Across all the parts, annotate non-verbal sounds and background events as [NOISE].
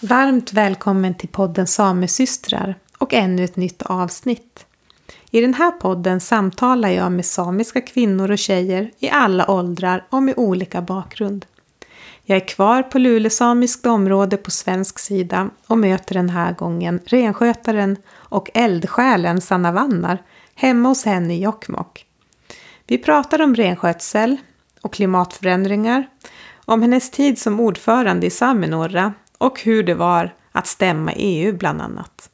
Varmt välkommen till podden Samesystrar och ännu ett nytt avsnitt. I den här podden samtalar jag med samiska kvinnor och tjejer i alla åldrar och med olika bakgrund. Jag är kvar på Lulesamiskt område på svensk sida och möter den här gången renskötaren och eldsjälen Sanna Vannar hemma hos henne i Jokkmokk. Vi pratar om renskötsel och klimatförändringar, om hennes tid som ordförande i Saminora och hur det var att stämma EU bland annat.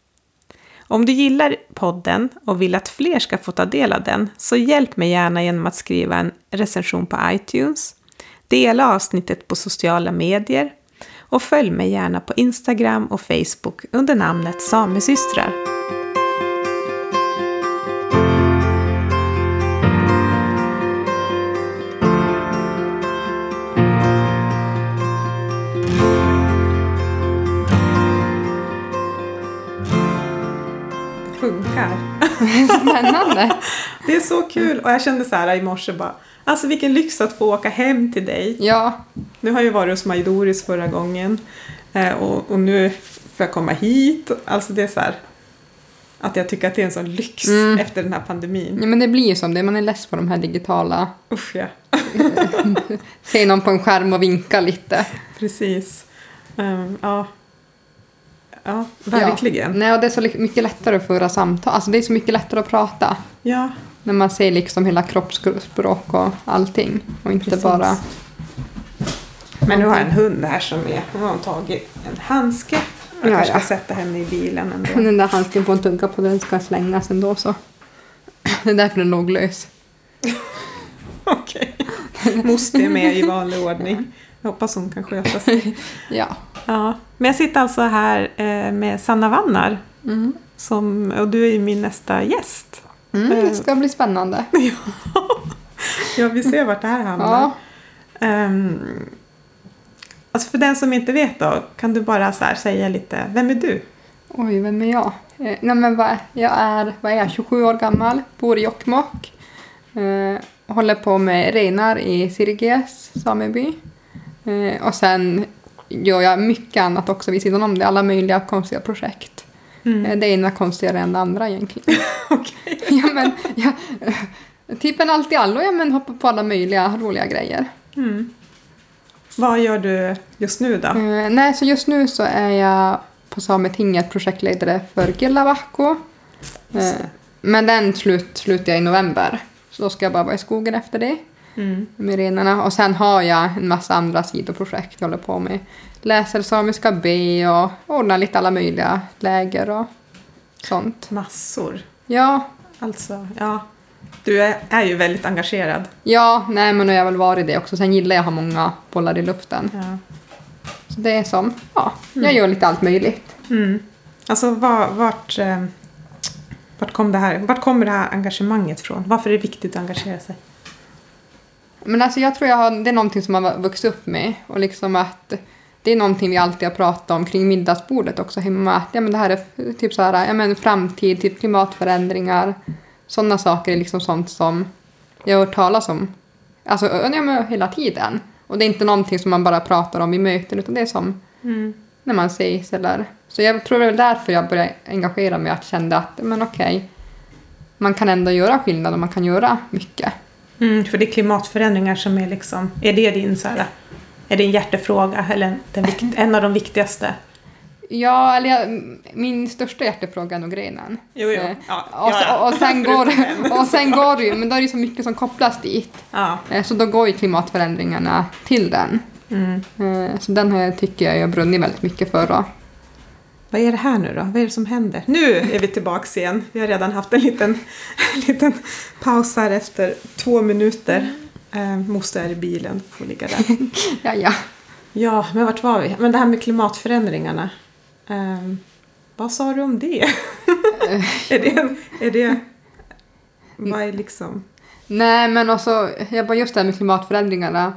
Om du gillar podden och vill att fler ska få ta del av den så hjälp mig gärna genom att skriva en recension på iTunes, dela avsnittet på sociala medier och följ mig gärna på Instagram och Facebook under namnet Samesystrar. Funkar. [LAUGHS] Spännande. [LAUGHS] Det är så kul och jag kände så här i morse bara Alltså vilken lyx att få åka hem till dig. Ja, Nu har jag varit hos Majdoris förra gången eh, och, och nu får jag komma hit. Alltså det är så här att jag tycker att det är en sån lyx Mm. efter den här pandemin. ja men det blir ju som det. Man är less på de här digitala. Usch ja, [LAUGHS] Se någon på en skärm och vinka lite. precis. Ehm, ja. Ja, verkligen. Ja. Nej, och det är så mycket lättare att föra samtal. Alltså det är så mycket lättare att prata. Ja, När man ser liksom hela kroppsspråk och allting. Och inte Precis. bara... men nu har jag en hund här som är, nu har hon tagit en handske. Jag Ja, kanske ja. ska sätta henne i bilen ändå. Den där handsken på en tugga på den ska slängas ändå så. [CLEARS THROAT] Det är därför den låg lös. [LAUGHS] Okej. Moster är med i vanlig ordning. Jag hoppas hon kan sköta sig. [LAUGHS] Ja. Ja, men jag sitter alltså här eh, med Sanna Vannar. Mm. Som, och du är ju min nästa gäst. Mm, det ska bli spännande. [LAUGHS] Ja, vi ser vart det här hamnar. Ja. Ehm, alltså för den som inte vet då, kan du bara så säga lite, vem är du? Oj, vem är jag? Eh, nej men vad, jag är, vad är jag, 27 år gammal, bor i Jokkmokk. Eh, håller på med renar i Siriges sameby. Eh, och sen gör jag mycket annat också vid sidan om det, alla möjliga konstiga projekt. Mm. Eh, det ena konstigare än det andra egentligen. [LAUGHS] Okej. [LAUGHS] ja, men, ja, typ en allt i allo, ja men hoppar på alla möjliga roliga grejer. Mm. Vad gör du just nu då? Eh, nej, så just nu så är jag på Sametinget projektledare för Gillavakko. Eh, men den slut, slutar jag i november. Så då ska jag bara vara i skogen efter det Mm. med renarna. Och sen har jag en massa andra sidoprojekt jag håller på med. Läser samiska B och ordnar lite alla möjliga läger och sånt. Massor. Ja, Alltså, ja. Du är, är ju väldigt engagerad. ja, nej men nu har jag väl varit det också. Sen gillar jag att ha många bollar i luften. Ja. Så det är som, ja, jag gör lite allt möjligt. Mm. Alltså var, vart, eh, vart, kom det här, vart kommer det här engagemanget från? Varför är det viktigt att engagera sig? Men alltså jag tror jag har, det är någonting som man har vuxit upp med och liksom att det är någonting vi alltid har pratat om kring middagsbordet också hemma. Att, ja, men det här är typ så här, ja, men framtid, typ klimatförändringar. Sådana saker är liksom sånt som jag har hört talas om alltså, ja, men hela tiden. Och det är inte någonting som man bara pratar om i möten utan det är som Mm. när man ses eller... Så jag tror det är därför jag började engagera mig, att kände att men okej, man kan ändå göra skillnad och man kan göra mycket. Mm, för det är klimatförändringar som är liksom, är det din så här, är det en hjärtefråga eller den [CLEARS THROAT] en av de viktigaste? Ja, eller jag, min största hjärtefråga är nog grenen. Jo, jo. Eh, Ja, och, ja, ja. och, sen [LAUGHS] går, och sen går det ju, men då är det så mycket som kopplas dit. Ja. Eh, Så då går ju klimatförändringarna till den. Mm. Eh, Så den jag, tycker jag jag brunnit väldigt mycket för. Då. Vad är det här nu då? Vad är det som händer? Nu är vi tillbaks igen. Vi har redan haft en liten, en [LAUGHS] liten paus här efter två minuter. Eh, moster är i bilen, får ligga där. [LAUGHS] Ja, ja. Ja, men vart var vi? Men det här med klimatförändringarna. Ehm, vad sa du om det? [LAUGHS] är det, en, är det... Vad är liksom... Nej, men alltså, jag bara just det här med klimatförändringarna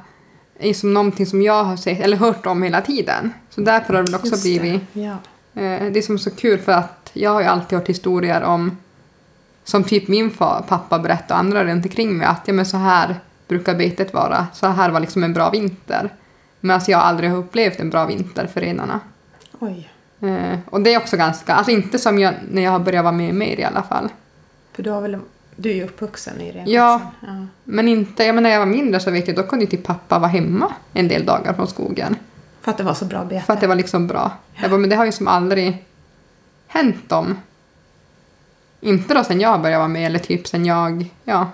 är som någonting som jag har sett, eller hört om hela tiden. Så därför har det väl också blivit Ja. Eh, Det är som så kul för att jag har ju alltid hört historier om som typ min pappa berättade och andra runt omkring mig att ja, men så här brukar betet vara. Så här var liksom en bra vinter. Men alltså jag har aldrig upplevt en bra vinter för renarna. Oj. Eh, och det är också ganska, alltså inte som jag, när jag har börjat vara med mer i alla fall. För du har väl, du är ju uppvuxen i renskötseln? Ja. ja. Men inte, jag menar när jag var mindre så vet jag, då kunde ju typ pappa vara hemma en del dagar från skogen. För att det var så bra bete? För att det var liksom bra. Jag bara, men det har ju som aldrig hänt dem. Inte då sen jag började vara med eller typ sen jag, ja,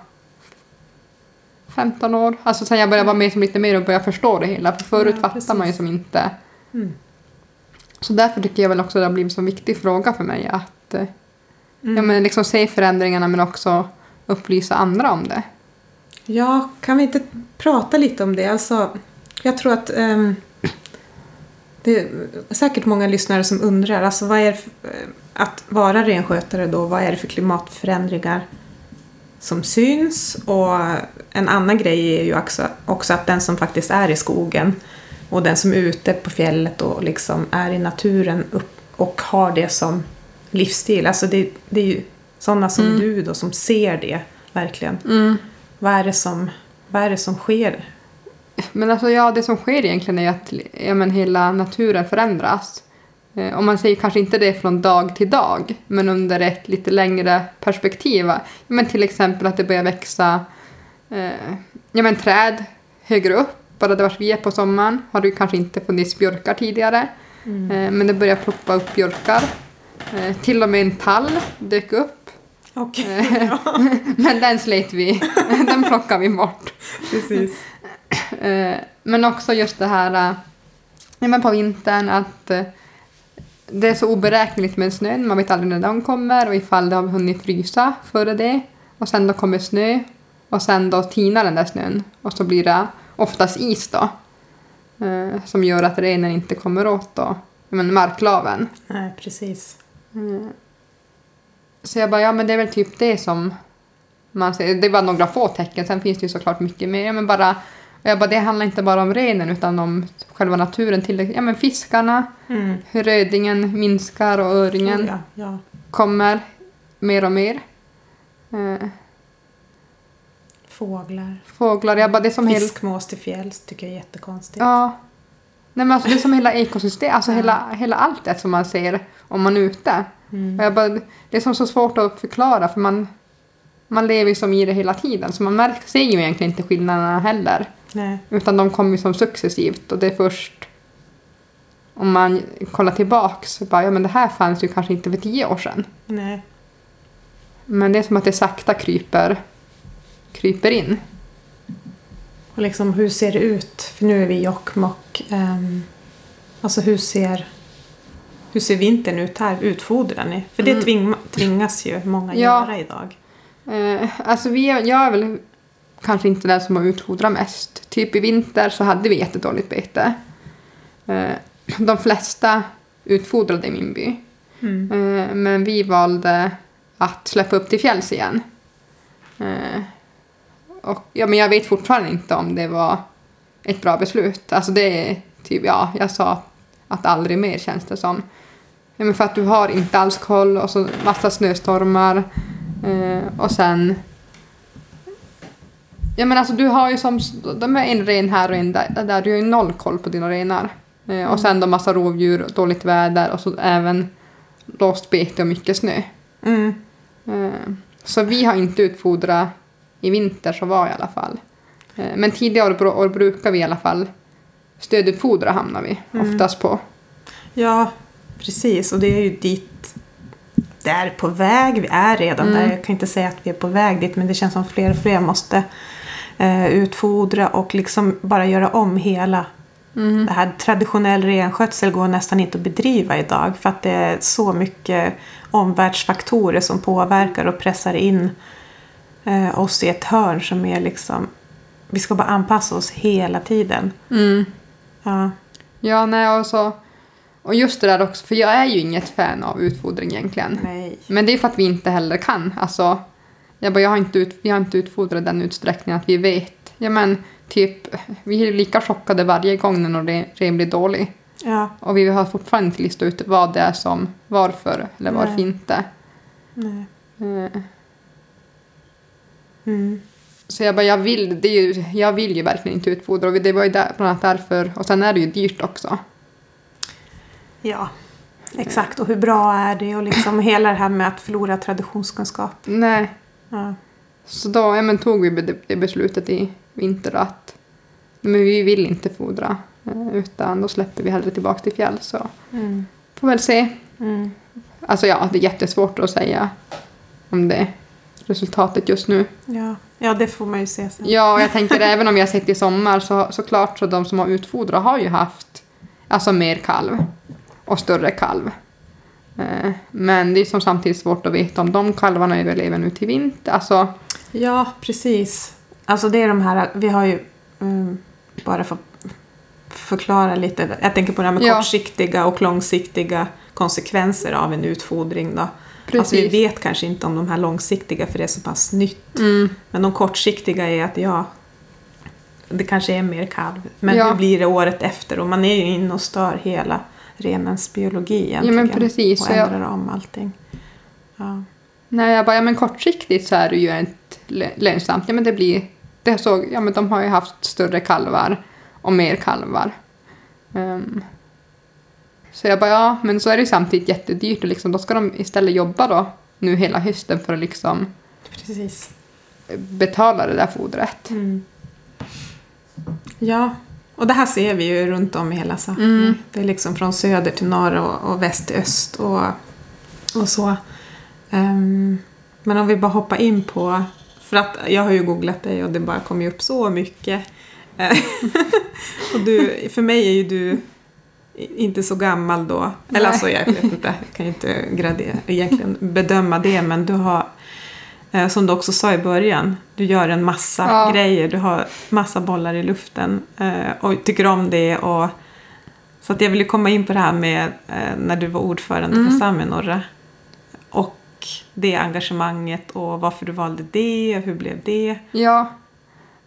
15 år. Alltså sen jag började vara med som lite mer och började förstå det hela. För förut Ja, fattar man ju som inte. Mm. Så därför tycker jag väl också det har blivit så viktig fråga för mig att eh, Mm. ja, men liksom se förändringarna men också upplysa andra om det. Ja, kan vi inte prata lite om det? Alltså, jag tror att ehm, det är säkert många lyssnare som undrar, alltså vad är eh, att vara renskötare då, vad är det för klimatförändringar som syns? Och en annan grej är ju också, också att den som faktiskt är i skogen och den som är ute på fjället och liksom är i naturen och har det som livsstil, alltså det, det är ju sådana som Mm. du då som ser det verkligen. Vad är det som, vad är det som sker? Men alltså ja, det som sker egentligen är att ja, men hela naturen förändras. Eh, om man säger kanske inte det från dag till dag, men under ett lite längre perspektiv. Ja, men till exempel att det börjar växa eh, ja, men träd högre upp. Bara där vi är på sommaren har det kanske inte funnits björkar tidigare. Eh, men det börjar ploppa upp björkar. Eh, till och med en tall dök upp. Okej, [LAUGHS] ja, [LAUGHS] Men den slet vi. [LAUGHS] den plockar vi bort. precis. Eh, Men också just det här eh, men på vintern att eh, det är så oberäkneligt med snön. Man vet aldrig när den kommer och ifall det har hunnit frysa före det. Och sen då kommer snö och sen då tinar den där snön och så blir det oftast is då. Som gör att renen inte kommer åt då, men marklaven. Nej, precis. Så jag bara, ja men det är väl typ det som man ser. Det är bara några få tecken, sen finns det ju såklart mycket mer. Men bara, och jag bara, det handlar inte bara om renen utan om själva naturen. Till, ja men fiskarna, Mm. hur rödingen minskar och öringen Oh, ja, ja. kommer mer och mer. Eh, Fåglar. fåglar, jag bara, det som. Fiskmås till fjälls tycker jag är jättekonstigt. Ja. Nej men alltså det är som hela ekosystem, alltså hela, hela allt det som man ser om man är ute. Mm. Och jag bara, det är som så svårt att förklara för man, man lever ju som i det hela tiden så man märker, ser ju egentligen inte skillnaderna heller. Nej. Utan de kommer ju som successivt och det är först om man kollar tillbaks så bara, ja men det här fanns ju kanske inte för tio år sedan. Nej. Men det är som att det sakta kryper, kryper in. Och liksom hur ser det ut? För nu är vi i Jokkmokk. Um, alltså hur ser, hur ser vintern ut här? Utfodrar ni? För det Mm. tving, tvingas ju många Ja. göra idag. Eh, alltså vi, är- jag är väl kanske inte den som har utfodrat mest. Typ i vinter så hade vi jättedåligt bete. Eh, de flesta utfodrade i min by. Mm. Eh, men vi valde att släppa upp till fjälls igen. Eh, och, ja, men jag vet fortfarande inte om det var ett bra beslut. Alltså det är typ, ja, jag sa att aldrig mer känns det som. Ja, men för att du har inte alls koll och så massa snöstormar. Och sen... Ja men alltså du har ju som, de är en ren här och en där, där du har ju noll koll på dina renar. Eh, och sen då massa rovdjur, dåligt väder och så även låst bete och mycket snö. Mm. Eh, Så vi har inte utfodrat i vinter så var i alla fall. Eh, Men tidigare år, år brukar vi i alla fall stödutfodra hamnar vi Mm. oftast på. Ja, precis. Och det är ju dit det är på väg. Vi är redan Mm. där. Jag kan inte säga att vi är på väg dit men det känns som fler och fler måste eh, utfodra och liksom bara göra om hela Mm. det här traditionell renskötsel går nästan inte att bedriva idag för att det är så mycket omvärldsfaktorer som påverkar och pressar in eh, oss i ett hörn som är liksom vi ska bara anpassa oss hela tiden. Mm. Ja, Ja, nej och så... Och just det där också, för jag är ju inget fan av utfodring egentligen. nej. Men det är för att vi inte heller kan. Alltså, jag, bara, jag har inte ut, vi har inte utfodrat den utsträckningen att vi vet. Ja, men typ, vi är lika chockade varje gång när någon ren, blir dålig. Ja, Och vi har fortfarande inte listat ut vad det är som, varför eller varför Nej. inte. nej. Eh, Mm. Så jag bara, jag vill, det är ju, jag vill ju verkligen inte utfodra och det var ju där, bland annat därför, och sen är det ju dyrt också. Ja, exakt. Och hur bra är det? Och liksom hela det här med att förlora traditionskunskap. Nej. Ja. Så då ja, men, tog vi det beslutet i vinter att men vi vill inte fodra. eh, Utan då släpper vi hellre tillbaka till fjäll. Så Mm. får väl se. Mm. Alltså ja, det är jättesvårt att säga om det resultatet just nu. Ja. ja, det får man ju se sen. Ja, jag tänker [LAUGHS] även om vi har sett i sommar så såklart så de som har utfodrat har ju haft alltså mer kalv och större kalv. Eh, Men det är som samtidigt svårt att veta om de kalvarna överlever nu till vinter. Alltså, Ja, precis. Alltså det är de här, vi har ju mm, bara för att förklara lite. Jag tänker på det här med Ja. kortsiktiga och långsiktiga konsekvenser av en utfodring. Då. precis. Alltså vi vet kanske inte om de här långsiktiga för det är så pass nytt. Mm, Men de kortsiktiga är att ja, det kanske är mer kalv. Men Ja. hur blir det året efter? Och man är ju inne och stör hela renens biologi egentligen. men precis, Och så jag- ändrar om allting. Ja. Nej, jag bara, ja men kortsiktigt så är det ju inte lö- lönsamt. Ja men det blir, det såg, ja men de har ju haft större kalvar och mer kalvar. Ehm, så jag bara, ja men så är det ju samtidigt jättedyrt och liksom, då ska de istället jobba då nu hela hösten för att liksom Precis. betala det där fodret. Mm. Ja, och det här ser vi ju runt om i hela Sápmi. Mm. Det är liksom från söder till norr och, och väst till öst och, och så. Ehm, men om vi bara hoppar in på, för att jag har ju googlat dig och det bara kommer upp så mycket. [LAUGHS] Och du, för mig är ju du inte så gammal då. Eller Nej. alltså jag vet inte, jag kan ju inte gradera, egentligen bedöma det men du har Som du också sa i början, du gör en massa Ja. grejer, du har massa bollar i luften eh, och tycker om det. Och, så att jag vill ju komma in på det här med eh, när du var ordförande Mm. för Saminnorra. Och det engagemanget och varför du valde det, hur blev det? Ja.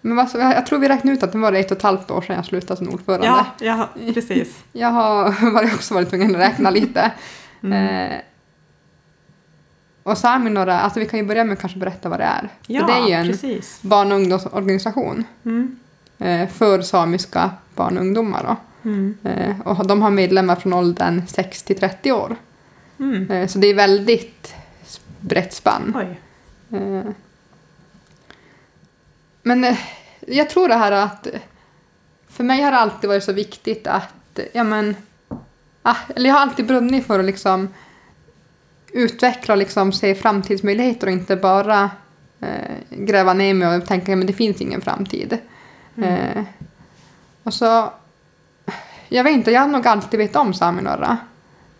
Men alltså, jag tror vi räknade ut att det var ett och ett halvt år sedan jag slutade som ordförande. Ja, ja, precis. Jag har [LAUGHS] också varit tvungen att räkna lite. Mm. Och Saminora, alltså vi kan ju börja med att kanske berätta vad det är. Ja, för det är ju en precis. barn och ungdomsorganisation Mm. eh, för samiska barn och ungdomar. Då. Mm. Eh, och de har medlemmar från åldern 6 till 30 år. Mm. Eh, så det är väldigt brett spann. Oj. Men jag tror det här att för mig har det alltid varit så viktigt att, ja men, ah, eller jag har alltid brunnit för att liksom utveckla och liksom se framtidsmöjligheter och inte bara eh, gräva ner mig och tänka att det finns ingen framtid. Eh, och så, jag vet inte, jag har nog alltid vetat om Saminora.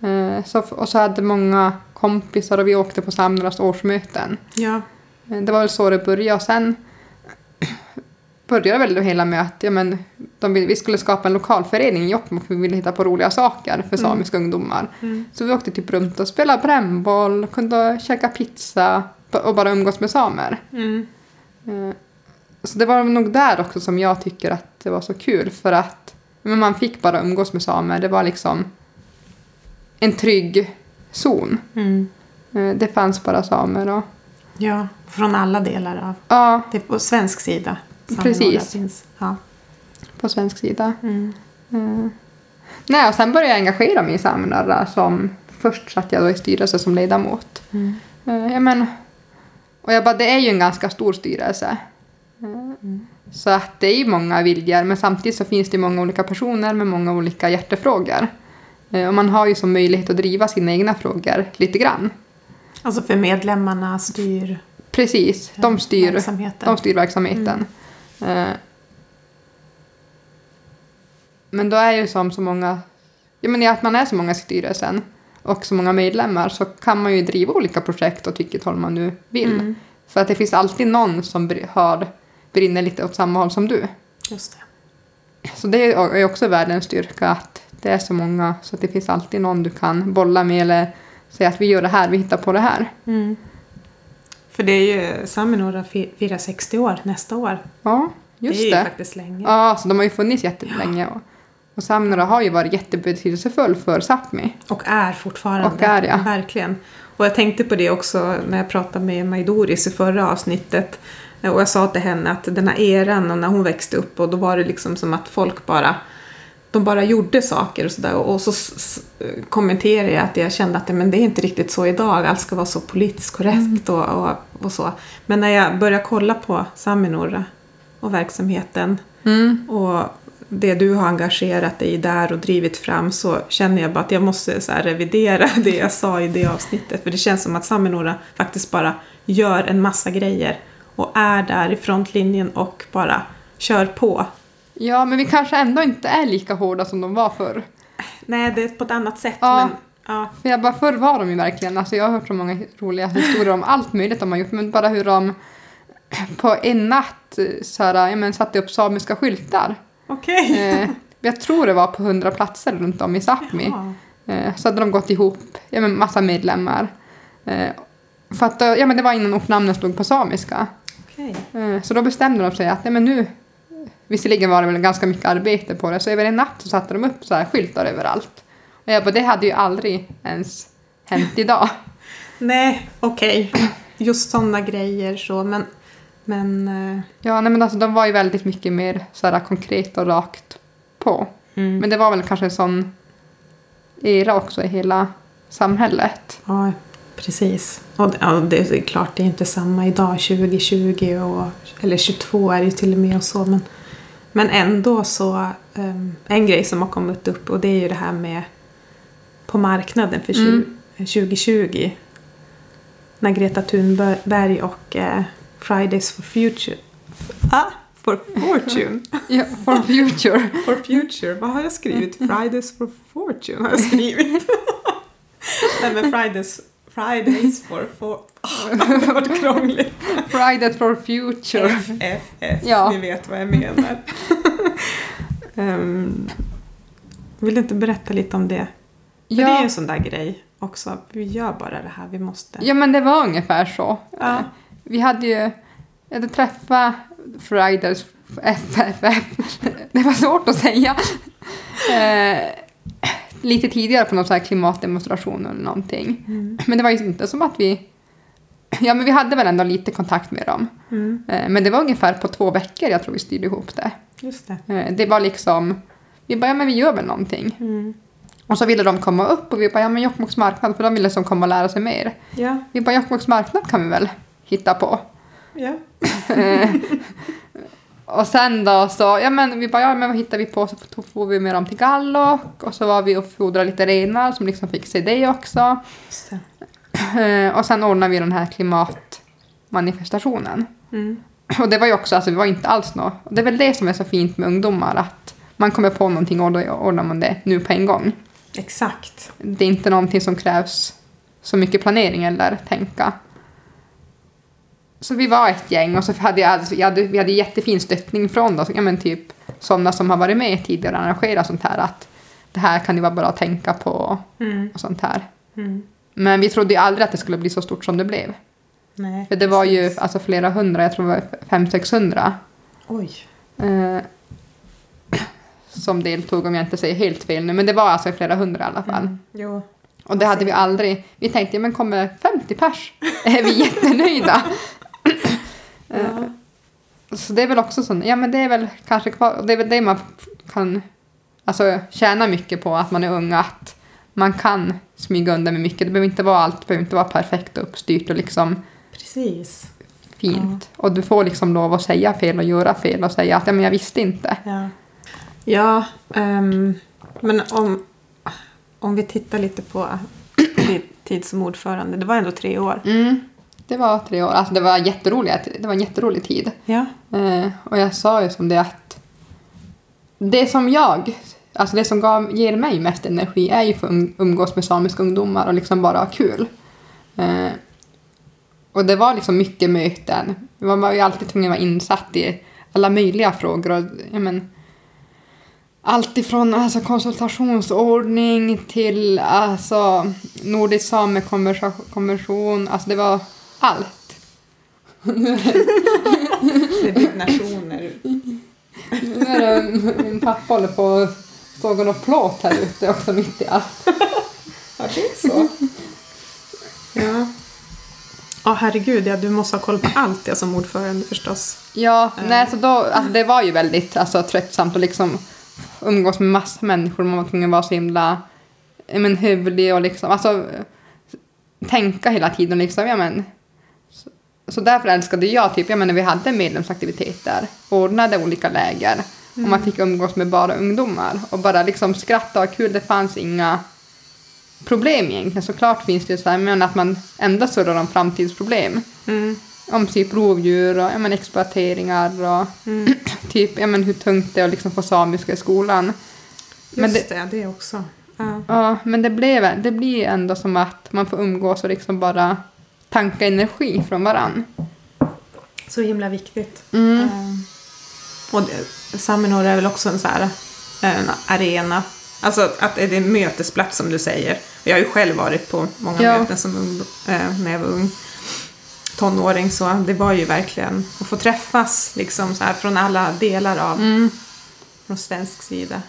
Eh, så, och så hade många kompisar och vi åkte på Saminoras årsmöten. Ja. Eh, Det var väl så det började och sen började väl det hela med att ja, men, de vi skulle skapa en lokalförening i Jokkmokk vi ville hitta på roliga saker för Mm. samiska ungdomar. Mm. Så vi åkte typ runt och spelade brännboll, kunde käka pizza och bara umgås med samer. Mm. Eh, Så det var nog där också som jag tycker att det var så kul för att men man fick bara umgås med samer. Det var liksom en trygg zon. Mm. Eh, Det fanns bara samer och Ja, från alla delar av. ja, Det är på svensk sida. Precis. Finns. Ja. på svensk sida. Mm. Eh, Nej, och sen började jag engagera mig i som först satt jag då i styrelse som ledamot. Mm. Eh, Ja, men, och jag bara, det är ju en ganska stor styrelse. Eh, Så att det är ju många viljor, men samtidigt så finns det många olika personer med många olika hjärtefrågor. Eh, Och man har ju som möjlighet att driva sina egna frågor lite grann. Alltså för medlemmarna styr Precis, de styr, verksamheten. de styr verksamheten. Eh, Men då är ju som så många, ja men i att man är så många i styrelsen och så många medlemmar så kan man ju driva olika projekt åt vilket håll man nu vill. Mm. För att det finns alltid någon som har, brinner lite åt samma håll som du. Just det. Så det är också världens styrka att det är så många så att det finns alltid någon du kan bolla med eller säga att vi gör det här, vi hittar på det här. Mm. För det är ju Saminora fi- firar 60 år nästa år. Ja, just det är ju det. faktiskt länge. Ja, så de har ju funnits jättelänge. Och, och Samnora har ju varit jättebetydelsefull för Sápmi. Och är fortfarande. Och är, ja. Verkligen. Och jag tänkte på det också när jag pratade med Majdoris i förra avsnittet. Och jag sa till henne att den här eran och när hon växte upp och då var det liksom som att folk bara de bara gjorde saker och sådär. Och så kommenterade jag att jag kände att men det är inte riktigt så idag. Allt ska vara så politiskt korrekt och, och, och så. Men när jag började kolla på Saminor och verksamheten Mm. och det du har engagerat dig i där och drivit fram så känner jag bara att jag måste så revidera [LAUGHS] det jag sa i det avsnittet. För det känns som att Saminora faktiskt bara gör en massa grejer och är där i frontlinjen och bara kör på. Ja, men vi kanske ändå inte är lika hårda som de var förr. Nej, det är på ett annat sätt. Ja. Men, ja. För jag bara, förr var de ju verkligen, alltså jag har hört så många roliga historier om allt möjligt de har gjort, men bara hur de [CLEARS THROAT] på en natt så här, ja, men, satte upp samiska skyltar. Okej. Eh, jag tror det var på hundra platser runt om i Sápmi. Eh, så hade de gått ihop, ja, men, massa medlemmar. Eh, för att, ja, men det var innan ortnamnen stod på samiska. Okej. Eh, Så då bestämde de sig att ja, men nu, visserligen var det väl ganska mycket arbete på det, så över en natt så satte de upp så här skyltar överallt. Och jag bara, det hade ju aldrig ens hänt idag. [LAUGHS] Nej, okej. Just sådana grejer så, men... Men... eh, Ja, nej, men alltså de var ju väldigt mycket mer så här konkret och rakt på. mm. Men det var väl kanske en sån era också i hela samhället. Ja, precis. Och det- ja, det är klart, det är inte samma idag, 2020 och, eller 22 är det ju till och med och så. Men, men ändå så, um, en grej som har kommit upp och det är ju det här med på marknaden för tju- Mm. 2020. När Greta Thunberg och eh, Fridays for Future ah, for Fortune. [LAUGHS] Ja, for future. For Future, vad har jag skrivit? [LAUGHS] Fridays for Fortune har jag skrivit. [LAUGHS] Nej men Fridays, Fridays for... for [LAUGHS] oh, det var krångligt. Fridays for future. FFF, Ja. ni vet vad jag menar. um, [LAUGHS] vill du inte berätta lite om det? För det är ju Ja, en sån där grej också. Vi gör bara det här, vi måste. ja, men det var ungefär så. Ja. Vi hade ju, jag hade träffat Fridays FFF, [LAUGHS] det var svårt att säga, eh, lite tidigare på någon sån här klimatdemonstration eller någonting. Mm. Men det var ju inte som att vi, ja men vi hade väl ändå lite kontakt med dem. Mm, Eh, men det var ungefär på två veckor jag tror vi styrde ihop det. just det. Eh, det var liksom, vi bara, ja men vi gör väl någonting. Mm. Och så ville de komma upp och vi bara, ja men Jokkmokks marknad, för de ville som komma och lära sig mer. Ja, Vi bara, Jokkmokks marknad kan vi väl hitta på. ja. [LAUGHS] Och sen då så, ja men vi bara, ja men vad hittar vi på? Så får vi med dem till Gallok och så var vi och fodrade lite renar som liksom fick se det också. Eh, och sen ordnade vi den här klimatmanifestationen. Mm. Och det var ju också, alltså det var inte alls och det är väl det som är så fint med ungdomar att man kommer på någonting och då ordnar man det nu på en gång. Exakt. Det är inte någonting som krävs så mycket planering eller tänka. Så vi var ett gäng och så hade jag, alltså, jag hade, vi hade jättefin stöttning från då, ja, men typ sådana som har varit med tidigare och arrangerat sånt här att det här kan ju vara bara att tänka på Mm. och sånt här. Mm. Men vi trodde ju aldrig att det skulle bli så stort som det blev. Nej, För det var ju precis. alltså flera hundra, jag tror det var fem 600 Oj. eh, [CLEARS THROAT] som deltog om jag inte säger helt fel nu. Men det var alltså flera hundra i alla fall. Mm. Jo. Och det hade vi aldrig. Vi tänkte, men kommer 50 pers är vi [LAUGHS] jättenöjda. Ja. Eh, Så det är väl också så, ja men det är väl kanske kvar, det är väl det man kan alltså, tjäna mycket på att man är ung, att man kan smyga undan med mycket. Det behöver inte vara allt, det behöver inte vara perfekt och uppstyrt och liksom Precis. fint. Och du får liksom lov att säga fel och göra fel och säga att ja, men jag visste inte. Ja, ja ehm, men om, om vi tittar lite på din [CLEARS THROAT] tid som ordförande. Det var ändå tre år. Mm. Det var tre år, alltså det var, jätteroliga, det var en jätterolig tid. Ja. Eh, och jag sa ju som det att det som jag, alltså det som gav, ger mig mest energi är ju för att um- umgås med samiska ungdomar och liksom bara ha kul. Eh, och det var liksom mycket möten. Man var ju alltid tvungen att vara insatt i alla möjliga frågor. Och, ja, men, allt ifrån alltså, konsultationsordning till alltså, Nordisk samekonvention. Alltså det var allt. Det är byggnationer. Nu är det min pappa håller på att såga något plåt här ute också mitt i allt. Ja, det är så. Ja. Ja, herregud. Ja, du måste ha koll på allt det som ordförande förstås. Ja, nej så då, alltså det var ju väldigt alltså, tröttsamt och liksom umgås med massa människor. Man var tvungen att vara så himla men, hövlig och liksom, alltså tänka hela tiden liksom, ja men. Så, därför älskade jag typ, ja men när vi hade medlemsaktiviteter, ordnade olika läger och man fick umgås med bara ungdomar och bara liksom skratta och kul, det fanns inga problem egentligen. Såklart finns det så här, men att man ändå surrar om framtidsproblem. Mm. Om typ rovdjur och ja, men, exploateringar och Mm. [CLEARS THROAT] typ ja, men, hur tungt det är att liksom få samiska i skolan. Men Just det, det också. Ja. Ja, men det, blev, det blir ändå som att man får umgås och liksom bara tanka energi från varann. Så himla viktigt. Mm. Ehm, och Saminor är väl också en så här en arena. Alltså att det är en mötesplats som du säger. Jag har ju själv varit på många Ja. möten som ung, eh, när jag var ung tonåring. Så det var ju verkligen att få träffas liksom så här från alla delar av Mm. från svensk sida.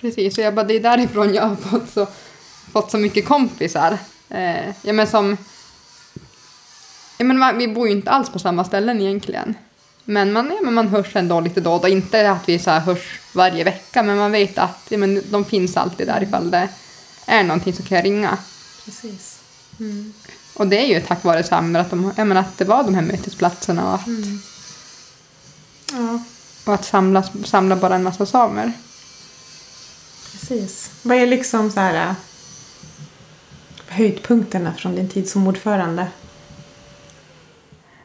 Precis, och jag bara, det är därifrån jag har fått så, fått så mycket kompisar. Eh, ja, men som, ja, men vi bor ju inte alls på samma ställen egentligen. Men man, ja, men man hörs ändå lite då och då. Inte att vi så här hörs varje vecka, men man vet att ja, men de finns alltid där ifall det är någonting så kan jag ringa. Precis. Och det är ju tack vare Samler att, de, att det var de här mötesplatserna och att, Ja, och att samla, samla bara en massa samer. precis. Vad är liksom så här äh, höjdpunkterna från din tid som ordförande?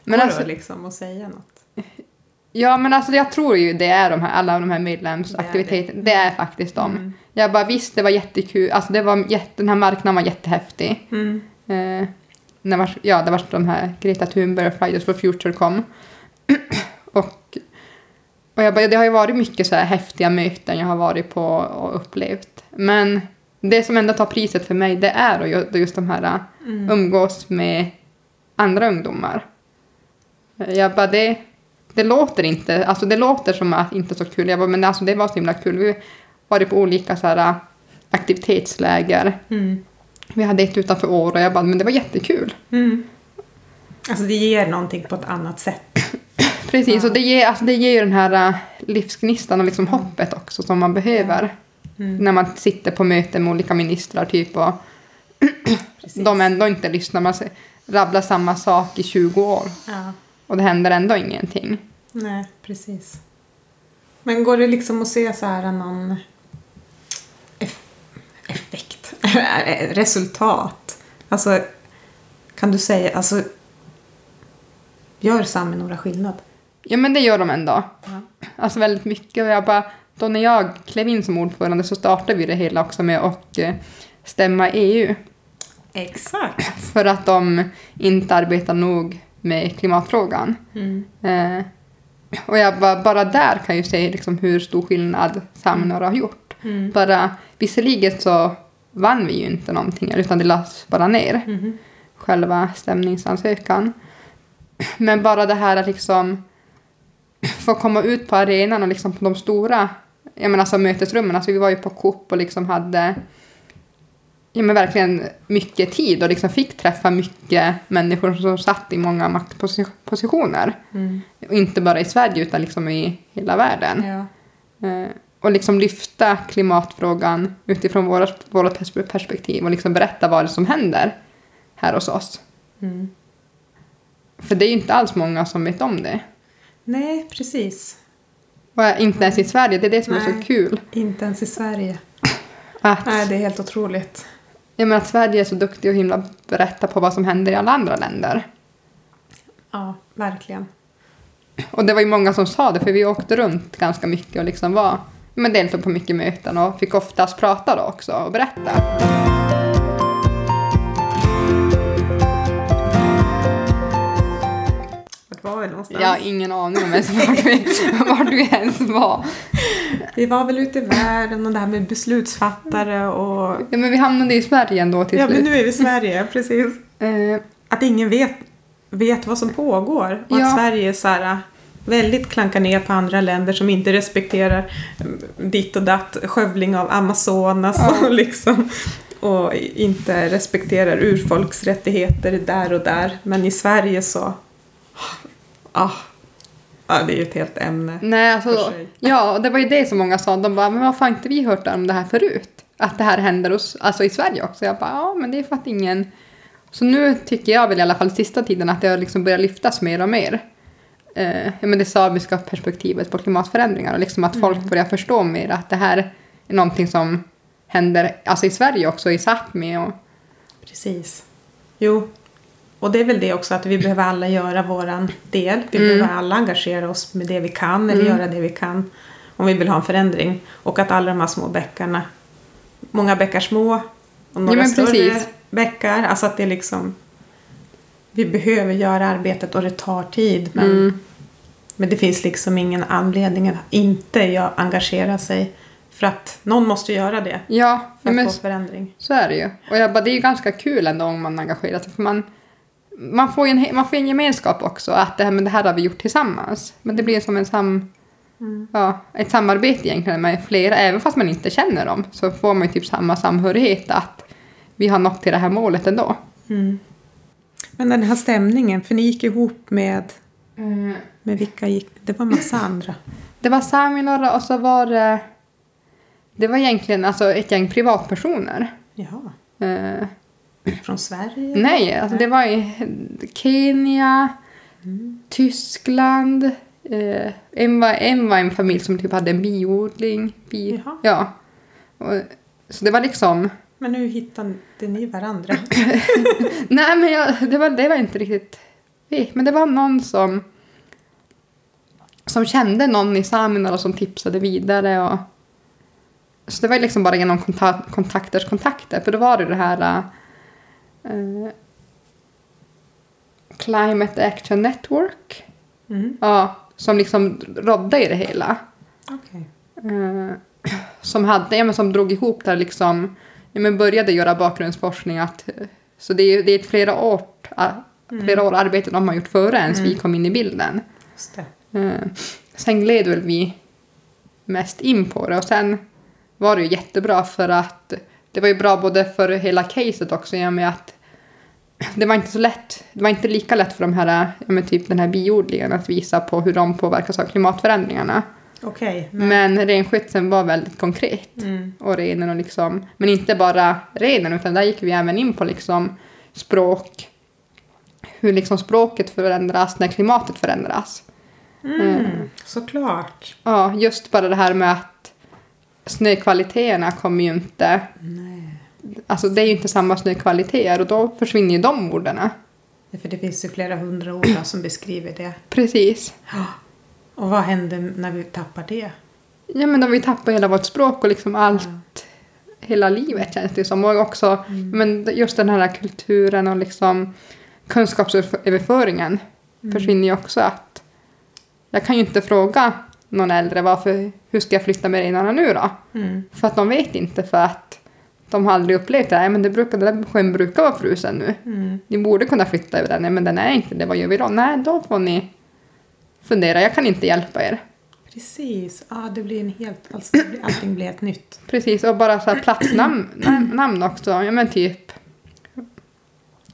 Men Går alltså, det liksom att säga något? Ja, men alltså jag tror ju det är de här, alla de här medlemsaktiviteterna. Det, Det är är det. faktiskt de. Mm. Jag bara visst, det var jättekul. Alltså det var jätte, den här marknaden var jättehäftig. Mm. Eh, när var, ja, det var de här Greta Thunberg och Fridays for Future kom. [CLEARS THROAT] och, och jag bara, det har ju varit mycket så här häftiga möten jag har varit på och upplevt. Men det som ändå tar priset för mig, det är ju- just de här Mm. umgås med andra ungdomar. Jag bara, det, det låter inte, alltså det låter som att inte så kul. Jag bara, men alltså det var så himla kul. Vi var på olika så här aktivitetsläger. Mm. Vi hade ett utanför år och jag bara, men det var jättekul. Mm. Alltså det ger någonting på ett annat sätt. [CLEARS THROAT] Precis, Ja. och det ger, alltså det ger ju den här äh, livsgnistan och liksom hoppet också som man behöver. Mm. När man sitter på möten med olika ministrar typ och [CLEARS THROAT] de ändå inte lyssnar. Man rabblar samma sak i 20 år Ja, och det händer ändå ingenting. nej, precis. Men går det liksom att se så här någon eff- effekt, [LAUGHS] resultat? Alltså, kan du säga, alltså, gör Sami några skillnad? Ja men det gör de ändå. Ja. Alltså väldigt mycket. Och jag bara, då när jag klev in som ordförande så startade vi det hela också med att eh, stämma EU. Exakt. För att de inte arbetar nog med klimatfrågan. Mm. Eh, och jag bara, bara där kan ju se liksom hur stor skillnad Samnor har gjort. Mm. Bara, visserligen så vann vi ju inte någonting utan det lades bara ner. Mhm. själva stämningsansökan. Men bara det här att liksom få komma ut på arenan och liksom på de stora jag menar alltså mötesrummen. Alltså vi var ju på Coop och liksom hade ja, men verkligen mycket tid och liksom fick träffa mycket människor som satt i många maktpositioner. Mm. Och inte bara i Sverige utan liksom i hela världen. Ja. Eh, och liksom lyfta klimatfrågan utifrån våra, våra pers- perspektiv och liksom berätta vad det är som händer här hos oss. Mm. För det är ju inte alls många som vet om det. Nej, precis. Och inte ens i Sverige, det är det som är Nej. så kul. Inte ens i Sverige. Att, Nej, det är helt otroligt. Jag menar, att Sverige är så duktig och himla berätta på vad som händer i alla andra länder. Ja, verkligen. Och det var ju många som sa det, för vi åkte runt ganska mycket och liksom var, men deltog på mycket möten och fick oftast prata då också och berätta. Var vi någonstans? Jag har ingen aning om ens vart vi, vart vi ens var. Vi var väl ute i världen och det här med beslutsfattare och... Ja, men vi hamnade i Sverige ändå till Ja, men slut. nu är vi i Sverige, [LAUGHS] precis. Eh, Att ingen vet, vet vad som pågår. Och Ja. att Sverige är så här, väldigt klankar ner på andra länder som inte respekterar mm, ditt och datt, skövling av Amazonas Ja. och liksom och inte respekterar urfolksrättigheter där och där. Men i Sverige så... Ah, Ja, det är ju ett helt ämne. Nej, för alltså, sig. ja, och det var ju det som många sa. De bara, men varför har inte vi hört om det här förut? Att det här händer hos, alltså i Sverige också. Jag bara, ja, men det är för att ingen... Så nu tycker jag väl i alla fall sista tiden att det har liksom börjat lyftas mer och mer. Eh, ja, men det samiska perspektivet på klimatförändringar och liksom att folk börjar förstå mer att det här är någonting som händer alltså i Sverige också, i Sápmi och Precis. Jo. Och det är väl det också att vi behöver alla göra våran del. Vi Mm. behöver alla engagera oss med det vi kan eller göra det vi kan om vi vill ha en förändring. Och att alla de här små bäckarna, många bäckar små och några men större precis. bäckar. Alltså att det är liksom vi behöver göra arbetet och det tar tid. Men, Mm. men det finns liksom ingen anledning att inte engagera sig. För att någon måste göra det Ja, för att men få förändring. så är det ju. Och jag bara, det är ju ganska kul ändå om man engagerar sig. För man, man, får ju en, man får en gemenskap också. Att det här, men det här har vi gjort tillsammans. Men det blir som en sam, ja, ett samarbete egentligen med flera. Även fast man inte känner dem så får man ju typ samma samhörighet. Att vi har nått till det här målet ändå. Men den här stämningen, för ni gick ihop med, med vilka gick det? var massa andra. Det var Saminora och så var det... Det var egentligen alltså ett gäng privatpersoner. Jaha. Eh, Från Sverige? Nej, alltså det var i Kenya, Tyskland. Eh, en, var, en var en familj som typ hade en biodling. Bi, Jaha. ja. Och, så det var liksom... Men hur hittade ni varandra? [LAUGHS] Nej, men jag, det, var, det var inte riktigt... Men det var någon som som kände någon i Saminala som tipsade vidare. Och, så det var liksom bara genom konta- kontakters kontakter. För då var det det här eh, Climate Action Network. Mm. Ja, som liksom rådde i det hela. Okej. Eh, [CLEARS THROAT] som, hade, ja, men som drog ihop där liksom, ja, men började göra bakgrundsforskning. Att, eh, så det är, det är ett flera år, ah, flera år arbete de har gjort före ens vi kom in i bilden. Just. Eh, sen gled väl vi mest in på det och sen var det ju jättebra för att det var ju bra både för hela caset också i och med att det var inte så lätt, det var inte lika lätt för de här, men typ den här biodlingen att visa på hur de påverkas av klimatförändringarna. Okej. men- Men renskötseln var väldigt konkret. Mm. Och renen och liksom, men inte bara renen utan där gick vi även in på liksom språk, hur liksom språket förändras när klimatet förändras. Mm. Såklart. Ja, just bara det här med att snökvaliteterna kommer ju inte, Nej. alltså det är ju inte samma snökvaliteter och då försvinner ju de orden. Ja, För det finns ju flera hundra ord som beskriver det. Precis. Och vad händer när vi tappar det? Ja men då vi tappar hela vårt språk och liksom allt, hela livet känns det som. Och också men just den här kulturen och liksom kunskapsöverföringen försvinner ju också. att Jag kan ju inte fråga någon äldre varför, hur ska jag flytta med renarna nu då? Mm. För att de vet inte för att de har aldrig upplevt det. Nej, men det brukar, den där sjön brukar vara frusen nu. Mm. Ni borde kunna flytta över den. Nej, men den är inte det. Vad gör vi då? Nej, då får ni fundera. Jag kan inte hjälpa er. Precis. Ja, det blir en helt... Alltså, blir, allting blir helt nytt. Precis, och bara så här platsnamn nam- namn också. Ja, men typ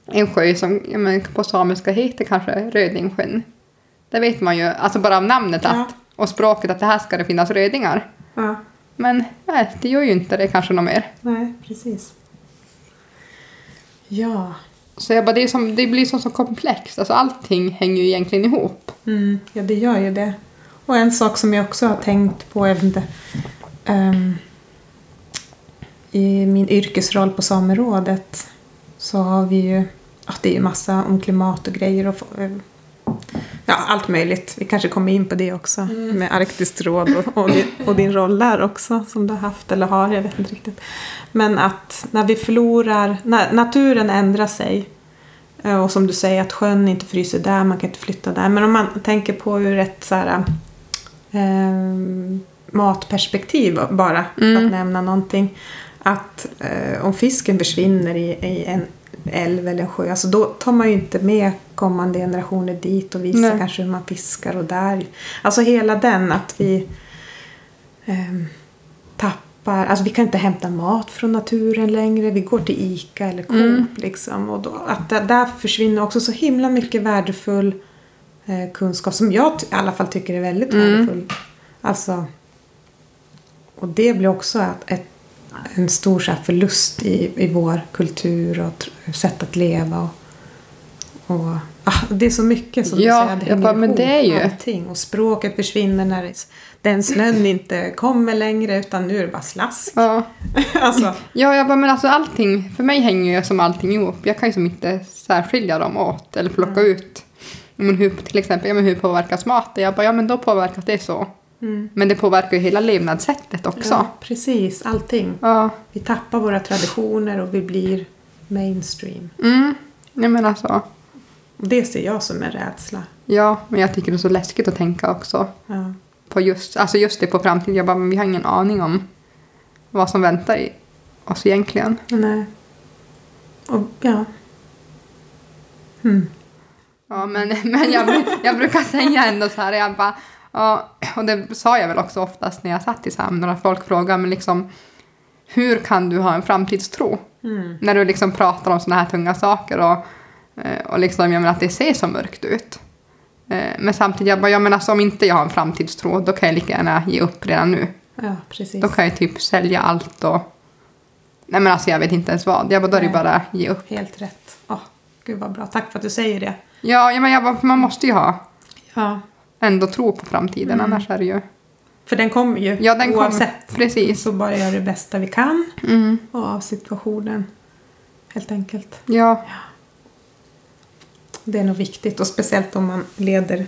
en sjö som ja, men på samiska heter kanske Rödingsjön. Det vet man ju, alltså bara av namnet Ja. att, och språket att det här ska det finnas rödingar. Ja. Men nej, det gör ju inte det kanske något mer. Nej, precis. Ja. Så jag bara, det, är som, det blir som så komplext. Alltså allting hänger ju egentligen ihop. Mm, ja, det gör ju det. Och en sak som jag också har tänkt på, jag vet inte, ehm, i min yrkesroll på Samerådet så har vi ju, ja, det är ju massa om klimat och grejer och eh, ja, allt möjligt. Vi kanske kommer in på det också med Arktiskt råd och, och, din, och din roll där också som du har haft eller har, jag vet inte riktigt. Men att när vi förlorar, när naturen ändrar sig Eh, Och som du säger att sjön inte fryser där, man kan inte flytta där. Men om man tänker på ur ett så här, eh, matperspektiv bara, för Mm. att nämna någonting. Att eh, om fisken försvinner i, i en älv eller en sjö, alltså då tar man ju inte med kommande generationer dit och visar Nej. kanske hur man fiskar och där. Alltså hela den att vi eh, tappar, alltså vi kan inte hämta mat från naturen längre, vi går till ICA eller Coop Mm. liksom. Och då, att där, där försvinner också så himla mycket värdefull eh, kunskap som jag i alla fall tycker är väldigt Mm. värdefull. Alltså, och det blir också att ett, en stor så förlust i, i vår kultur och sätt att leva. Och, och, ah, det är så mycket som Ja, du säger, det jag hänger bara, men ihop, det är ju- allting. Och språket försvinner när den snön inte kommer längre utan nu är det bara slask. Ja. [LAUGHS] alltså, Ja, jag bara, men alltså allting, för mig hänger ju som allting ihop. Jag kan ju som inte särskilja dem åt eller plocka ut. Men hur, till exempel, ja, men hur påverkas maten? Jag bara, ja men då påverkas det så. mm. Men det påverkar ju hela levnadssättet också. ja, precis, allting. Ja. Vi tappar våra traditioner och vi blir mainstream. Mm. Nej men alltså. Det ser jag som en rädsla. Ja, men jag tycker det är så läskigt att tänka också Ja. på just, alltså just det på framtiden. Jag bara, men vi har ingen aning om vad som väntar i oss egentligen. Nej. Och ja. Mm. Ja, men, [LAUGHS] men jag, jag brukar säga ändå så här, jag bara, ja, och det sa jag väl också oftast när jag satt i Sam, när folk frågade men liksom, hur kan du ha en framtidstro? Mm. När du liksom pratar om såna här tunga saker och, och liksom, jag menar att det ser så mörkt ut. Eh, Men samtidigt, jag bara, ja men alltså om inte jag har en framtidstro, då kan jag lika gärna ge upp redan nu. Ja, precis. Då kan jag typ sälja allt och... Nej men alltså jag vet inte ens vad. Jag bara, då är det bara ge upp. Helt rätt. Åh, gud vad bra. Tack för att du säger det. Ja, ja men jag bara, man måste ju ha Ja. ändå tro på framtiden, Mm. annars är det ju... För den kommer ju Ja, den oavsett. Precis. Så bara göra det bästa vi kan Mm. av situationen. Helt enkelt. Ja, Det är nog viktigt och speciellt om man leder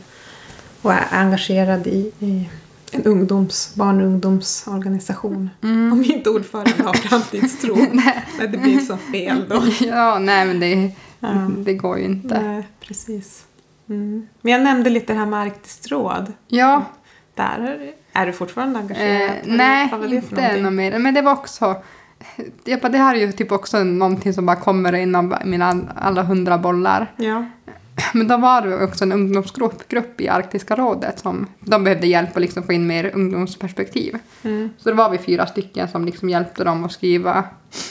och är engagerad i, i en ungdoms, barn och ungdomsorganisation. Mm. Om inte ordförande har framtidstro. [LAUGHS] Nej, det blir så fel då. ja nej men det, Ja. det går ju inte. Nej, precis. Mm. Men jag nämnde lite det här med Arktiskt råd. Ja, Där är, du fortfarande engagerad? eh, nej inte något mer. Men det var också... Det här är ju typ också någonting som bara kommer inom mina alla hundra bollar. Ja. [CLEARS THROAT] Men då var det också en ungdomsgrupp grupp i Arktiska rådet som de behövde hjälp att liksom få in mer ungdomsperspektiv. Mm. Så då var vi fyra stycken som liksom hjälpte dem att skriva,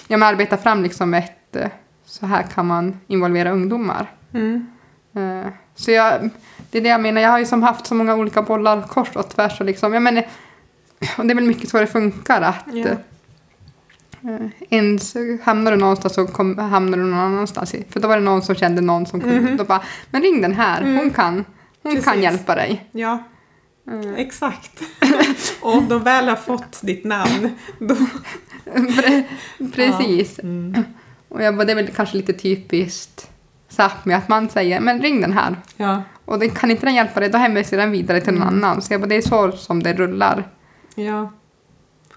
ja men arbeta fram liksom ett, eh, så här kan man involvera ungdomar. Mm. Eh, Så jag, det är det jag menar, jag har ju som haft så många olika bollar kors och tvärs och liksom, jag menar, [CLEARS THROAT] och det är väl mycket så det funkar att Ja. Eh, en så hamnar du någonstans så kom, hamnar du någon annanstans. För då var det någon som kände någon som kunde, Mhm. då bara, men ring den här, hon Mm. kan, hon kan hjälpa dig. ja, Eh, exakt. [LAUGHS] och om de väl har fått ditt namn, då... [LAUGHS] Pre- Precis. Ja. Mm. Och jag bara, det är väl kanske lite typiskt Sápmi att man säger, men ring den här. Ja. Och det, kan inte den hjälpa dig, då hänvisar den vidare till någon Mm. annan. Så jag bara, det är så som det rullar. ja.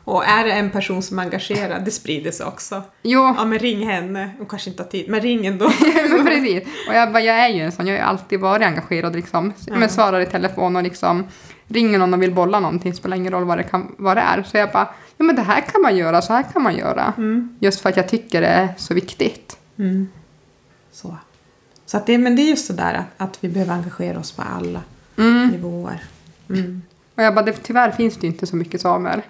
Och är det en person som är engagerad, det sprider sig också. Jo, Ja, men ring henne. Hon kanske inte har tid, men ring ändå. [LAUGHS] precis. Och jag bara, jag är ju en sån, jag har alltid varit engagerad liksom. Ja. Men svarar i telefon och liksom ringer någon och vill bolla någonting, spelar ingen roll vad det, kan, vad det är. Så jag bara, ja men det här kan man göra, så här kan man göra. Mm. Just för att jag tycker det är så viktigt. Mm. Så. Så att det, men det är just det där att, att vi behöver engagera oss på alla Mm. nivåer. Mm. Och jag bara, det, tyvärr finns det inte så mycket samer.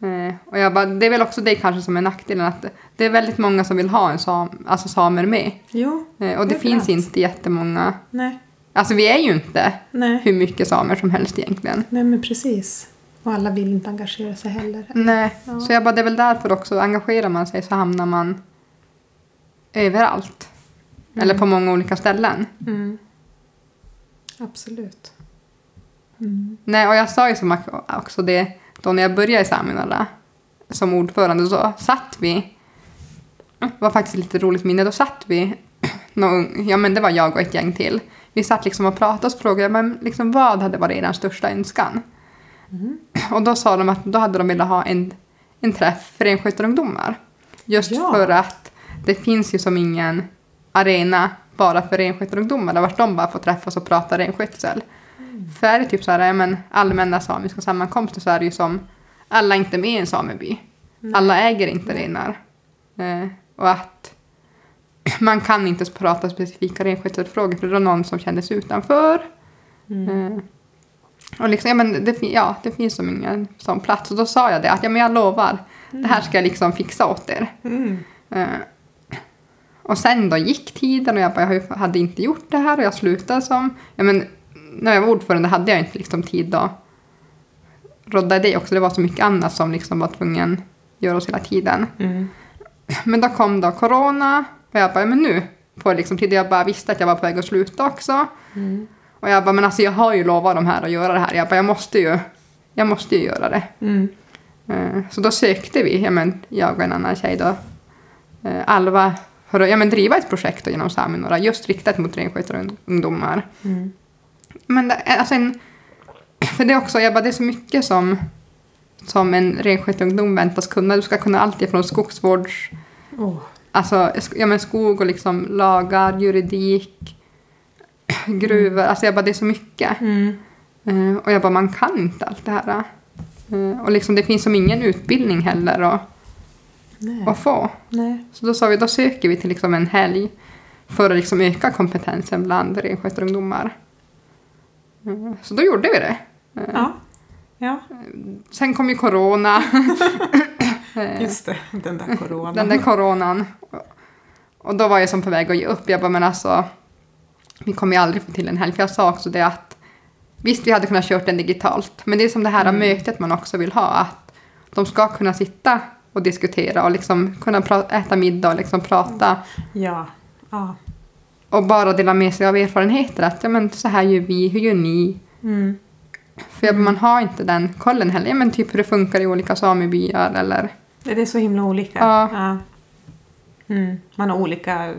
Eh, och jag bara, det är väl också det kanske som är nackdelen, att det är väldigt många som vill ha en sam, alltså samer med. Jo, Eh, och det finns inte jättemånga, nej, alltså vi är ju inte nej. hur mycket samer som helst egentligen. Nej, men precis. Och alla vill inte engagera sig heller. Nej, Ja. så jag bara, det är väl därför också, engagerar man sig så hamnar man överallt. Eller på många olika ställen. Mm. Absolut. Mm. Nej, och jag sa ju som också det då när jag började i Saminala som ordförande, så satt vi, det var faktiskt lite roligt minne, då satt vi, [CLEARS THROAT] någon, ja men det var jag och ett gäng till, vi satt liksom och pratade och frågade men liksom, vad hade varit er största önskan? Mm. Och då sa de att då hade de velat ha en, en träff för renskötarungdomar. Just Ja. för att det finns ju som ingen arena bara för renskötarungdomar där vart de bara får träffas och prata renskötsel. För är det typ så här, men allmänna samiska sammankomster så är det ju som alla är inte med i en sameby. Alla äger inte renar. Eh, och att [CLEARS THROAT] man kan inte prata specifika renskötselfrågor för det var någon som kändes utanför. Mm. Eh, och liksom, ja, men det, ja, det finns som ingen sån plats. Och då sa jag det, att ja, men jag lovar, det här ska jag liksom fixa åt er. Mm. Eh, och sen då gick tiden och jag, bara, jag hade inte gjort det här och jag slutade som, ja men när jag var ordförande hade jag inte liksom tid att rodda det också. Det var så mycket annat som liksom var tvungen göras hela tiden. Mm. Men då kom då corona och jag bara, men nu får jag liksom tid. Jag bara visste att jag var på väg att sluta också. Mm. Och jag bara, men alltså jag har ju lovat de här att göra det här. Jag bara, jag måste ju, jag måste ju göra det. Mm. Eh, Så då sökte vi, ja, men jag och en annan tjej då, eh, Alva, för att ja, men driva ett projekt då genom Saminora just riktat mot renskötarungdomar. Mm. Men det, är alltså en, [CLEARS THROAT] för det också, jag bara, det är så mycket som, som en renskötarungdom väntas kunna. Du ska kunna allt ifrån skogsvårds, Åh. alltså ja, men skog och liksom lagar, juridik, [CLEARS THROAT] gruvor. Alltså jag bara, det är så mycket. Mm. Eh, och jag bara, man kan inte allt det här. Eh, och liksom det finns som ingen utbildning heller att, att få. Nej. Så då sa vi, då söker vi till liksom en helg för att liksom öka kompetensen bland renskötarungdomar. Så då gjorde vi det. Ja. Ja, Sen kom ju corona. [LAUGHS] Just det. Den där coronan. Den där coronan. Och då var jag som på väg att ge upp. Jag bara, men alltså, vi kommer ju aldrig få till en helg. För jag sa också det att visst, vi hade kunnat kört den digitalt. Men det är som det här Mm. mötet man också vill ha. Att de ska kunna sitta och diskutera och liksom kunna äta middag och liksom prata. Ja. Ja. Och bara dela med sig av erfarenheter. Att ja, men så här gör vi, hur gör ni? Mm. För man har inte den kollen heller. Ja, men typ hur det funkar i olika samebyar eller... Det är så himla olika. Ja. Mm. Man har olika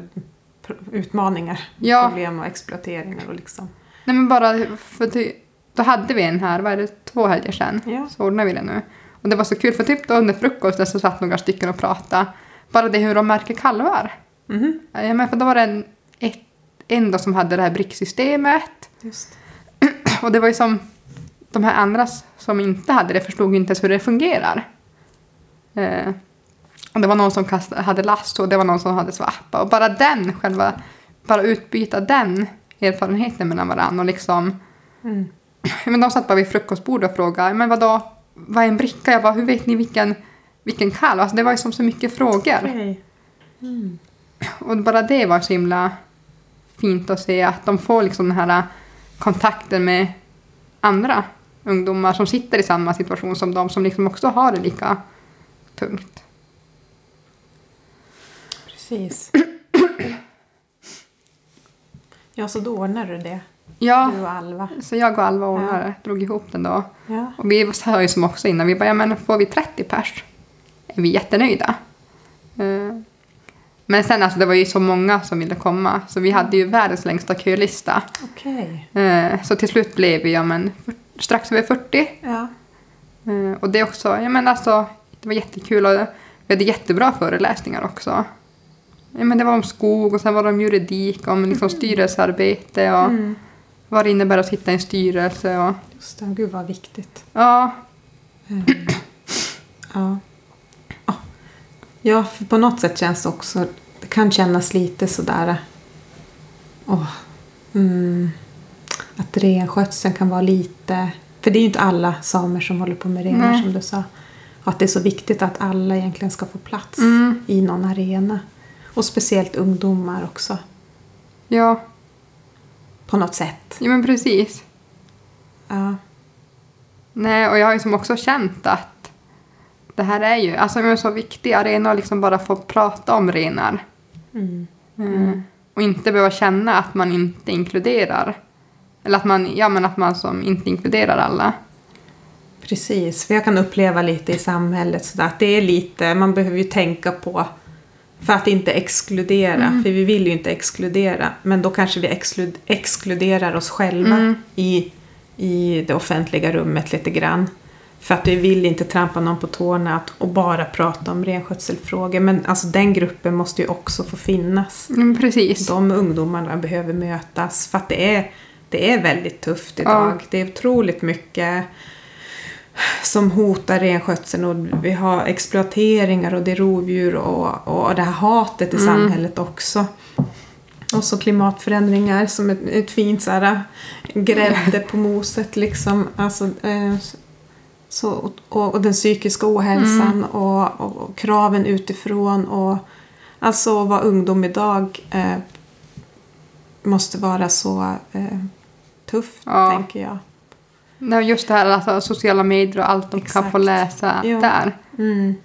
utmaningar, Ja. problem och exploateringar och liksom. Nej men bara för ty, då hade vi en här, vad är det, två helger sedan. Ja. Så ordnade vi det nu. Och det var så kul för typ då under frukosten så satt några stycken och pratade. Bara det hur de märker kalvar. Mhm. Ja, men för då var det en, ett, en då som hade det här bricksystemet. Just. [CLEARS THROAT] Och det var ju som de här andra som inte hade det förstod ju inte ens hur det fungerar. Eh, och det var någon som kastade, hade last och det var någon som hade svappa. Och bara den själva, bara utbyta den erfarenheten mellan varandra och liksom Mm. [CLEARS THROAT] men de satt bara vid frukostbordet och frågade, men vadå, vad är en bricka? Jag bara, hur vet ni vilken, vilken kalv? Alltså det var ju som så mycket frågor. Okej. Mm. Och bara det var så himla fint att se att de får liksom den här kontakten med andra ungdomar som sitter i samma situation som de som liksom också har det lika tungt. Precis. Ja, så då ordnar du det. Ja, Du och Alva. så jag och Alva ordnade, drog ihop den då. Ja. Och vi sa ju som också innan, vi bara, ja men får vi 30 pers är vi jättenöjda. Eh, Men sen alltså det var ju så många som ville komma så vi hade ju världens längsta kölista. Okej. Eh, Så till slut blev vi ja, men, strax över 40. Ja. Eh, Och det också, ja men alltså det var jättekul och vi hade jättebra föreläsningar också. Ja, men det var om skog och sen var det om juridik, om liksom styrelsearbete och Mm. vad det innebär att sitta i en styrelse. Och, Just det. Gud vad viktigt. ja, Mm. Ja. Ja, för på något sätt känns det också... Det kan kännas lite sådär... Åh, mm, att renskötseln kan vara lite... För det är ju inte alla samer som håller på med renar som du sa. Och att det är så viktigt att alla egentligen ska få plats Mm. i någon arena. Och speciellt ungdomar också. ja, På något sätt. ja men precis. Ja. Nej, och jag har ju som också känt att det här är ju alltså, en så viktig arena att liksom bara få prata om renar. Mm. Eh, Och inte behöva känna att man inte inkluderar. Eller att man, ja, men att man som inte inkluderar alla. Precis, för jag kan uppleva lite i samhället sådär att det är lite, man behöver ju tänka på för att inte exkludera, Mm. för vi vill ju inte exkludera, men då kanske vi exklud, exkluderar oss själva Mm. i, i det offentliga rummet lite grann. För att vi vill inte trampa någon på tårna att, och bara prata om renskötselfrågor, men alltså den gruppen måste ju också få finnas. Mm, precis. De ungdomarna behöver mötas för att det är, det är väldigt tufft idag. Ja. Det är otroligt mycket som hotar renskötseln och vi har exploateringar och det är rovdjur och, och det här hatet i Mm. samhället också. Och så klimatförändringar som ett, ett fint så här, grädde på moset liksom. Alltså, eh, så, och, och den psykiska ohälsan Mm. och, och, och kraven utifrån. Och, alltså vad ungdom idag eh, måste vara så eh, tufft, Ja. tänker jag. Nej, just det här alltså, sociala medier och allt de kan få Exakt. läsa Ja. där. Mm.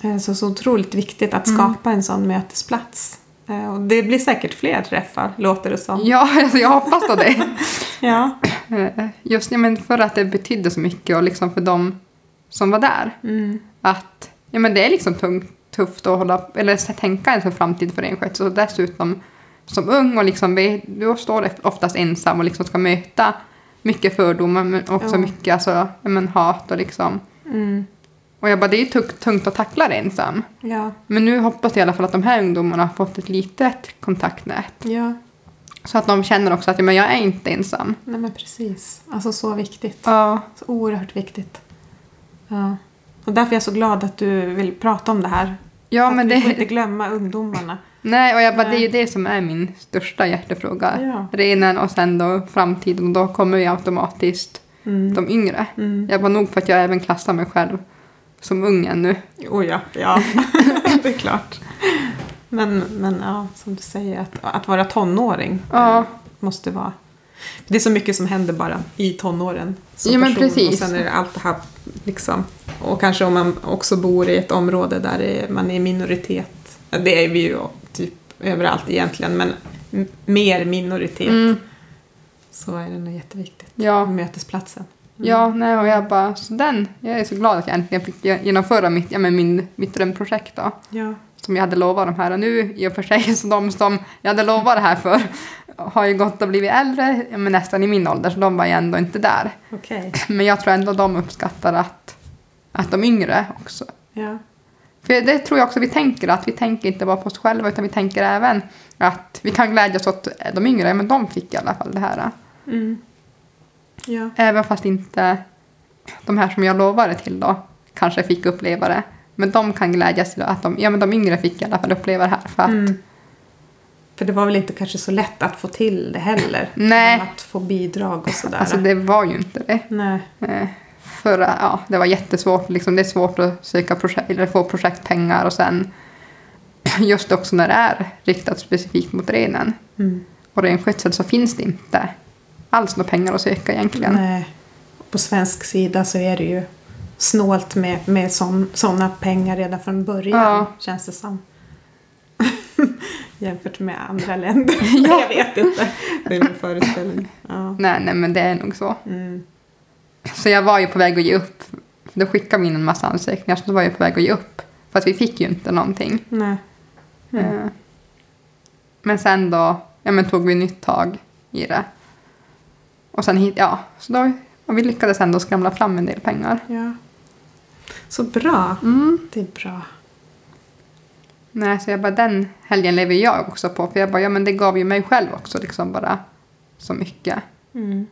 Eh, Så, så otroligt viktigt att skapa en sån mötesplats. Eh, Och det blir säkert fler träffar, låter det som. Ja, [LAUGHS] alltså, jag hoppas på det. [LAUGHS] Ja. Eh, Just ja, men för att det betydde så mycket och liksom för dem som var där. Mm. Att ja, men det är liksom tungt, tufft att hålla, eller tänka en för framtid för renskötsel. Så dessutom som ung och liksom, du står oftast ensam och liksom ska möta mycket fördomar men också Ja. mycket alltså, ja, men hat och liksom. Mm. Och jag bara, det är ju tungt, tungt att tackla det ensam. Ja. Men nu hoppas jag i alla fall att de här ungdomarna har fått ett litet kontaktnät. Ja. Så att de känner också att ja, men jag är inte ensam. Nej men precis. Alltså så viktigt. Ja, Så oerhört viktigt. Ja. Och därför är jag så glad att du vill prata om det här. ja För men att Vi får inte det... glömma ungdomarna. Nej, och jag bara, det är ju det som är min största hjärtefråga. Ja. Renen och sen då framtiden. Och då kommer ju automatiskt Mm. de yngre. Mm. Jag var nog för att jag även klassar mig själv som ung ännu. Oh ja, ja. [LAUGHS] det är klart. Men, men ja, som du säger, att, att vara tonåring Ja. måste vara... Det är så mycket som händer bara i tonåren. som Ja, men person. precis. Och sen är det allt det här liksom. Och kanske om man också bor i ett område där man är minoritet. Det är vi ju typ överallt egentligen, men mer minoritet. Mm. Så är det nog jätteviktigt. Ja. Mötesplatsen. Mm. Ja, nej, och jag bara, så den, jag är så glad att jag äntligen fick genomföra mitt, ja, men min, mitt drömprojekt då. Ja. Som jag hade lovat de här. Och nu i och för sig, [LAUGHS] så de som jag hade lovat det här för har ju gått och blivit äldre, men nästan i min ålder, så de var ju ändå inte där. Okej. [LAUGHS] Men jag tror ändå de uppskattar att, att de yngre också. Ja. För det tror jag också vi tänker, att vi tänker inte bara på oss själva utan vi tänker även att vi kan glädjas åt de yngre, men de fick i alla fall det här. Mm. Ja. Även fast inte de här som jag lovade till då kanske fick uppleva det. Men de kan glädjas till att de, ja, men de yngre fick i alla fall uppleva det här. För att, Mm. För det var väl inte kanske så lätt att få till det heller? [LAUGHS] Nej. Att få bidrag och sådär. Alltså det var ju inte det. Nej. Eh, För ja, det var jättesvårt. Liksom, det är svårt att söka projekt, eller få projektpengar och sen [CLEARS THROAT] just också när det är riktat specifikt mot renen Mm. och renskötsel så finns det inte alls några pengar att söka egentligen. Nej. På svensk sida så är det ju snålt med, med sådana pengar redan från början. Ja. Känns det som. [LAUGHS] Jämfört med andra länder. [LAUGHS] Jag vet inte. Det är min föreställning. Ja. Nej, nej, men det är nog så. Mm. Så jag var ju på väg att ge upp. Då skickade vi in en massa ansökningar så då var jag på väg att ge upp. För att vi fick ju inte någonting. Nej. Mm. Men sen då ja, men tog vi nytt tag i det. Och sen hit, ja, så då, och vi lyckades ändå skramla fram en del pengar. Ja. Så bra. Mm. Det är bra. Nej, så jag bara, den helgen lever jag också på. För jag bara, ja men det gav ju mig själv också liksom bara så mycket. Mm.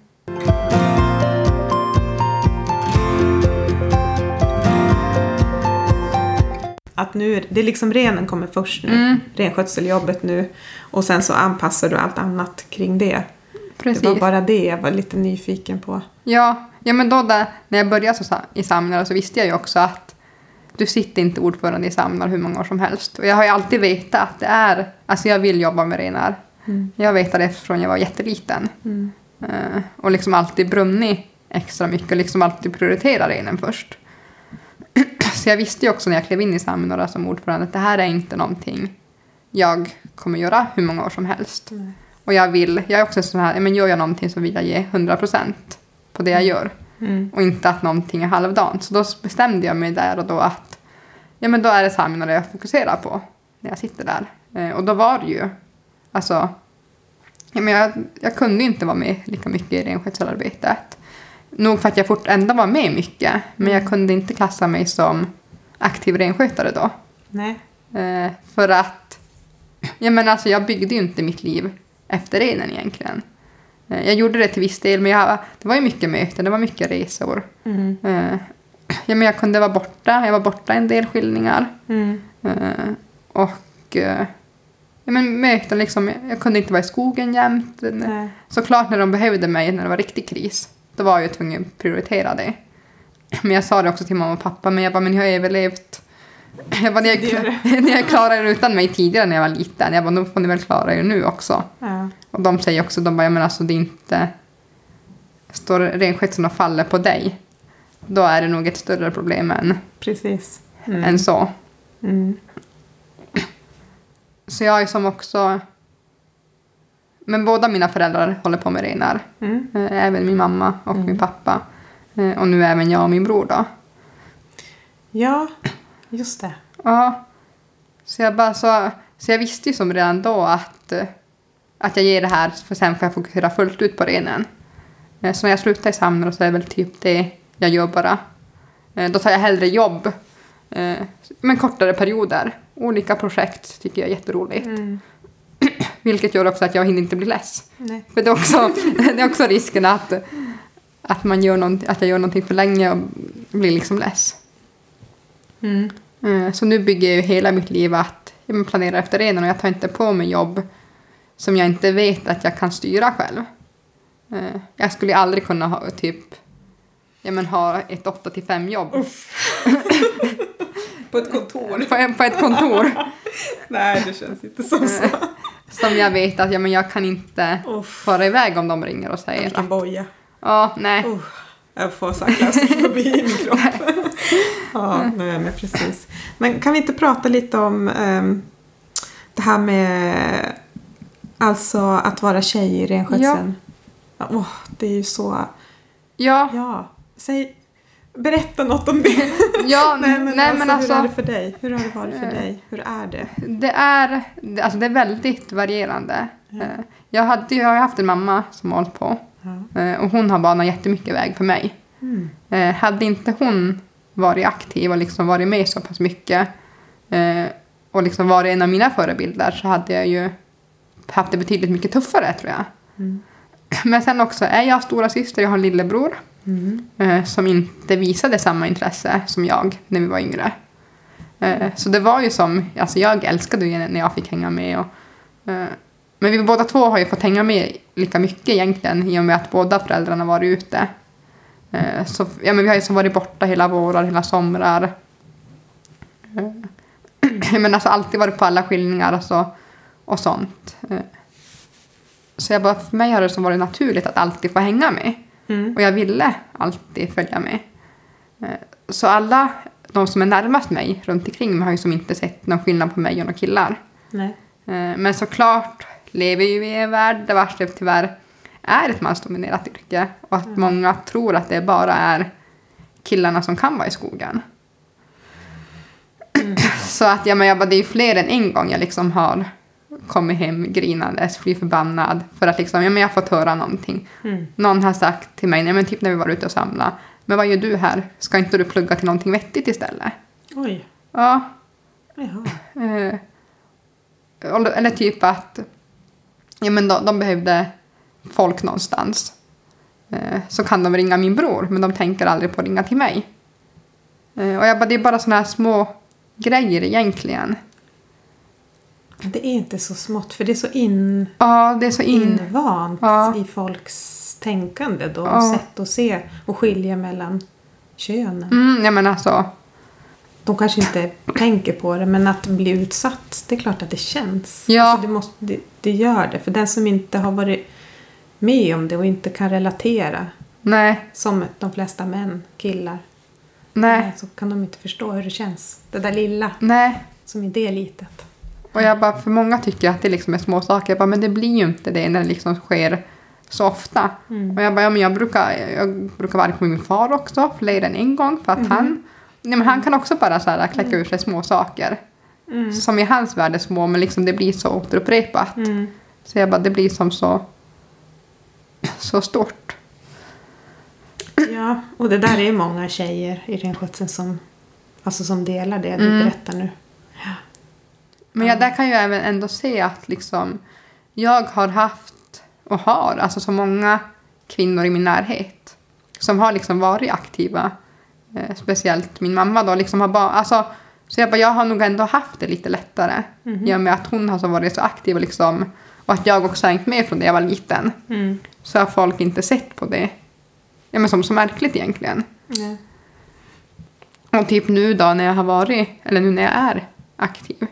Att nu, det är liksom renen kommer först nu. Mm. Renskötseljobbet nu. Och sen så anpassar du allt annat kring det. Precis. Det var bara det jag var lite nyfiken på. Ja, ja men då där, när jag började så, i Samlar så visste jag ju också att du sitter inte ordförande i Samlar hur många år som helst. Och jag har ju alltid vetat att det är, alltså jag vill jobba med renar. Mm. Jag vet det från jag var jätteliten. Mm. Eh, och liksom alltid brunnit extra mycket och liksom alltid prioriterat renen först. [CLEARS THROAT] så jag visste ju också när jag klev in i Samlar som ordförande att det här är inte någonting jag kommer göra hur många år som helst. Nej. Och jag vill, jag är också sån här, men gör jag någonting så vill jag ge 100% på det jag gör. Mm. Och inte att någonting är halvdant. Så då bestämde jag mig där och då att ja, men då är det Samina jag fokuserar på när jag sitter där. Eh, och då var det ju, alltså, ja, men jag, jag kunde inte vara med lika mycket i renskötselarbetet. Nog för att jag fort ändå var med mycket, men jag kunde inte klassa mig som aktiv renskötare då. Nej. Eh, för att ja, men alltså, jag byggde ju inte mitt liv efter renen egentligen. Eh, jag gjorde det till viss del, men jag, det var ju mycket möten, det var mycket resor. Mm. Eh, ja, men jag kunde vara borta, jag var borta en del skilningar. Mm. Eh, och ja, men möten liksom, jag, jag kunde inte vara i skogen jämt. Nej. Såklart när de behövde mig när det var riktig kris, då var jag tvungen att prioritera det. Men jag sa det också till mamma och pappa, men jag bara, men jag har överlevt. Jag bara, ni har, [LAUGHS] ni har klarat er utan mig tidigare när jag var liten. Jag bara, då får ni väl klara er nu också. Ja. Och de säger också, de bara, ja, men alltså det är inte står renskötseln och faller på dig, då är det nog ett större problem än, Precis. än så. Mm. Så jag är som också... Men båda mina föräldrar håller på med renar. Mm. Eh, Även min mamma och min pappa. Eh, Och nu även jag och min bror då. Ja, just det. Ja. Så jag, bara, så, så jag visste ju som redan då att, att jag ger det här för sen får jag fokusera fullt ut på renen. Eh, Så när jag slutar i Samnor så är det väl typ det jag gör bara. Eh, Då tar jag hellre jobb. eh, Men kortare perioder. Olika projekt tycker jag är jätteroligt. Mm. [CLEARS THROAT] Vilket gör också att jag hinner inte bli less. Nej. För det är också, [LAUGHS] det är också risken att, att, man gör att jag gör någonting för länge och blir liksom less. Mm. Eh, Så nu bygger jag ju hela mitt liv att jag planerar efter renen och jag tar inte på mig jobb som jag inte vet att jag kan styra själv. Eh, Jag skulle aldrig kunna ha typ ja, men ha ett 8 till 5 jobb På ett kontor. på, på ett kontor Nej, det känns inte som så. som jag vet att ja, men jag kan inte Uff, fara iväg om de ringer och säger vilken boja. ja, nej, Uh, jag får sakta förbi i min kropp. [LAUGHS] ja, nej, men precis. Men kan vi inte prata lite om ehm, det här med alltså att vara tjej i renskötseln? Ja. Åh, det är ju så... ja, Ja, säg... Berätta något om det. ja, [LAUGHS] nej, men, nej, alltså, men alltså, hur är det för dig? Hur har det varit för dig? Hur är det? Det är, alltså det är väldigt varierande. Eh, Jag, hade, jag har haft en mamma som har hållit på Eh, och hon har banat jättemycket väg för mig. Mm. Eh, Hade inte hon varit aktiv och liksom varit med så pass mycket eh, och liksom varit en av mina förebilder så hade jag ju haft det betydligt mycket tuffare tror jag. Mm. Men sen också är jag stora syster, jag har en lillebror Mm. eh, som inte visade samma intresse som jag när vi var yngre. Så det var ju som, alltså jag älskade ju när jag fick hänga med. Och, men vi båda två har ju fått hänga med lika mycket egentligen i och med att båda föräldrarna var ute. Eh, så, ja, men vi har ju som varit borta hela vårar, hela somrar. Eh, [CLEARS THROAT] men alltså alltid varit på alla skilningar och, så, och sånt. Eh, så jag bara, för mig har det som varit naturligt att alltid få hänga med. Mm. Och jag ville alltid följa med. Så alla de som är närmast mig runt omkring mig har ju som inte sett någon skillnad på mig och några killar. Nej. Men såklart lever ju i en värld där varselv tyvärr är ett mansdominerat yrke och att många tror att det bara är killarna som kan vara i skogen. [CLEARS THROAT] Så att ja, men jag bara, det är ju fler än en gång jag liksom har kommit hem grinandes, fly förbannad för att liksom, ja, men jag har fått höra någonting. Mm. Någon har sagt till mig, nej, men typ när vi var ute och samlade, men vad gör du här? Ska inte du plugga till någonting vettigt istället? Oj. Ja, Jaha. Eh, eller typ att ja, men de, de behövde folk någonstans. Eh, så kan de ringa min bror, men de tänker aldrig på att ringa till mig. Eh, och jag bara, det är bara såna här små grejer egentligen. Det är inte så smått, för det är så in, Ja, det är så in... invant Ja. i folks tänkande då. Ja. Sätt att se och skilja mellan könen. Mm, ja, men alltså, De kanske inte tänker på det, men att bli utsatt, det är klart att det känns. Ja. Alltså det, måste, det, det gör det. För den som inte har varit med om det och inte kan relatera, nej, som de flesta män, killar, nej, så kan de inte förstå hur det känns. Det där lilla, nej. som är det litet. Och jag bara, för många tycker att det liksom är små saker. Jag bara, men det blir ju inte det när det liksom sker så ofta. Mm. Och jag bara, ja, men jag brukar, jag brukar vara arg på min far också, fler än en gång. För att han, nej, men han kan också bara så här, kläcka ur sig små saker. Mm. Som i hans värld är små, men liksom det blir så återupprepat. Mm. Så jag bara, det blir som så, så stort. Ja, och det där är många tjejer i renskötseln som, alltså som delar det du Mm. berättar nu. Men jag, där kan jag även ändå se att liksom, jag har haft och har alltså så många kvinnor i min närhet som har liksom varit aktiva. Eh, speciellt min mamma då. Liksom har bara, alltså, så jag, bara, jag har nog ändå haft det lite lättare Mhm. i och med att hon har så varit så aktiv och, liksom, och att jag också hängt med från det jag var liten. Mm. Så har folk inte sett på det ja, men som så märkligt egentligen. Ja. Och typ nu då när jag har varit, eller nu när jag är aktiv,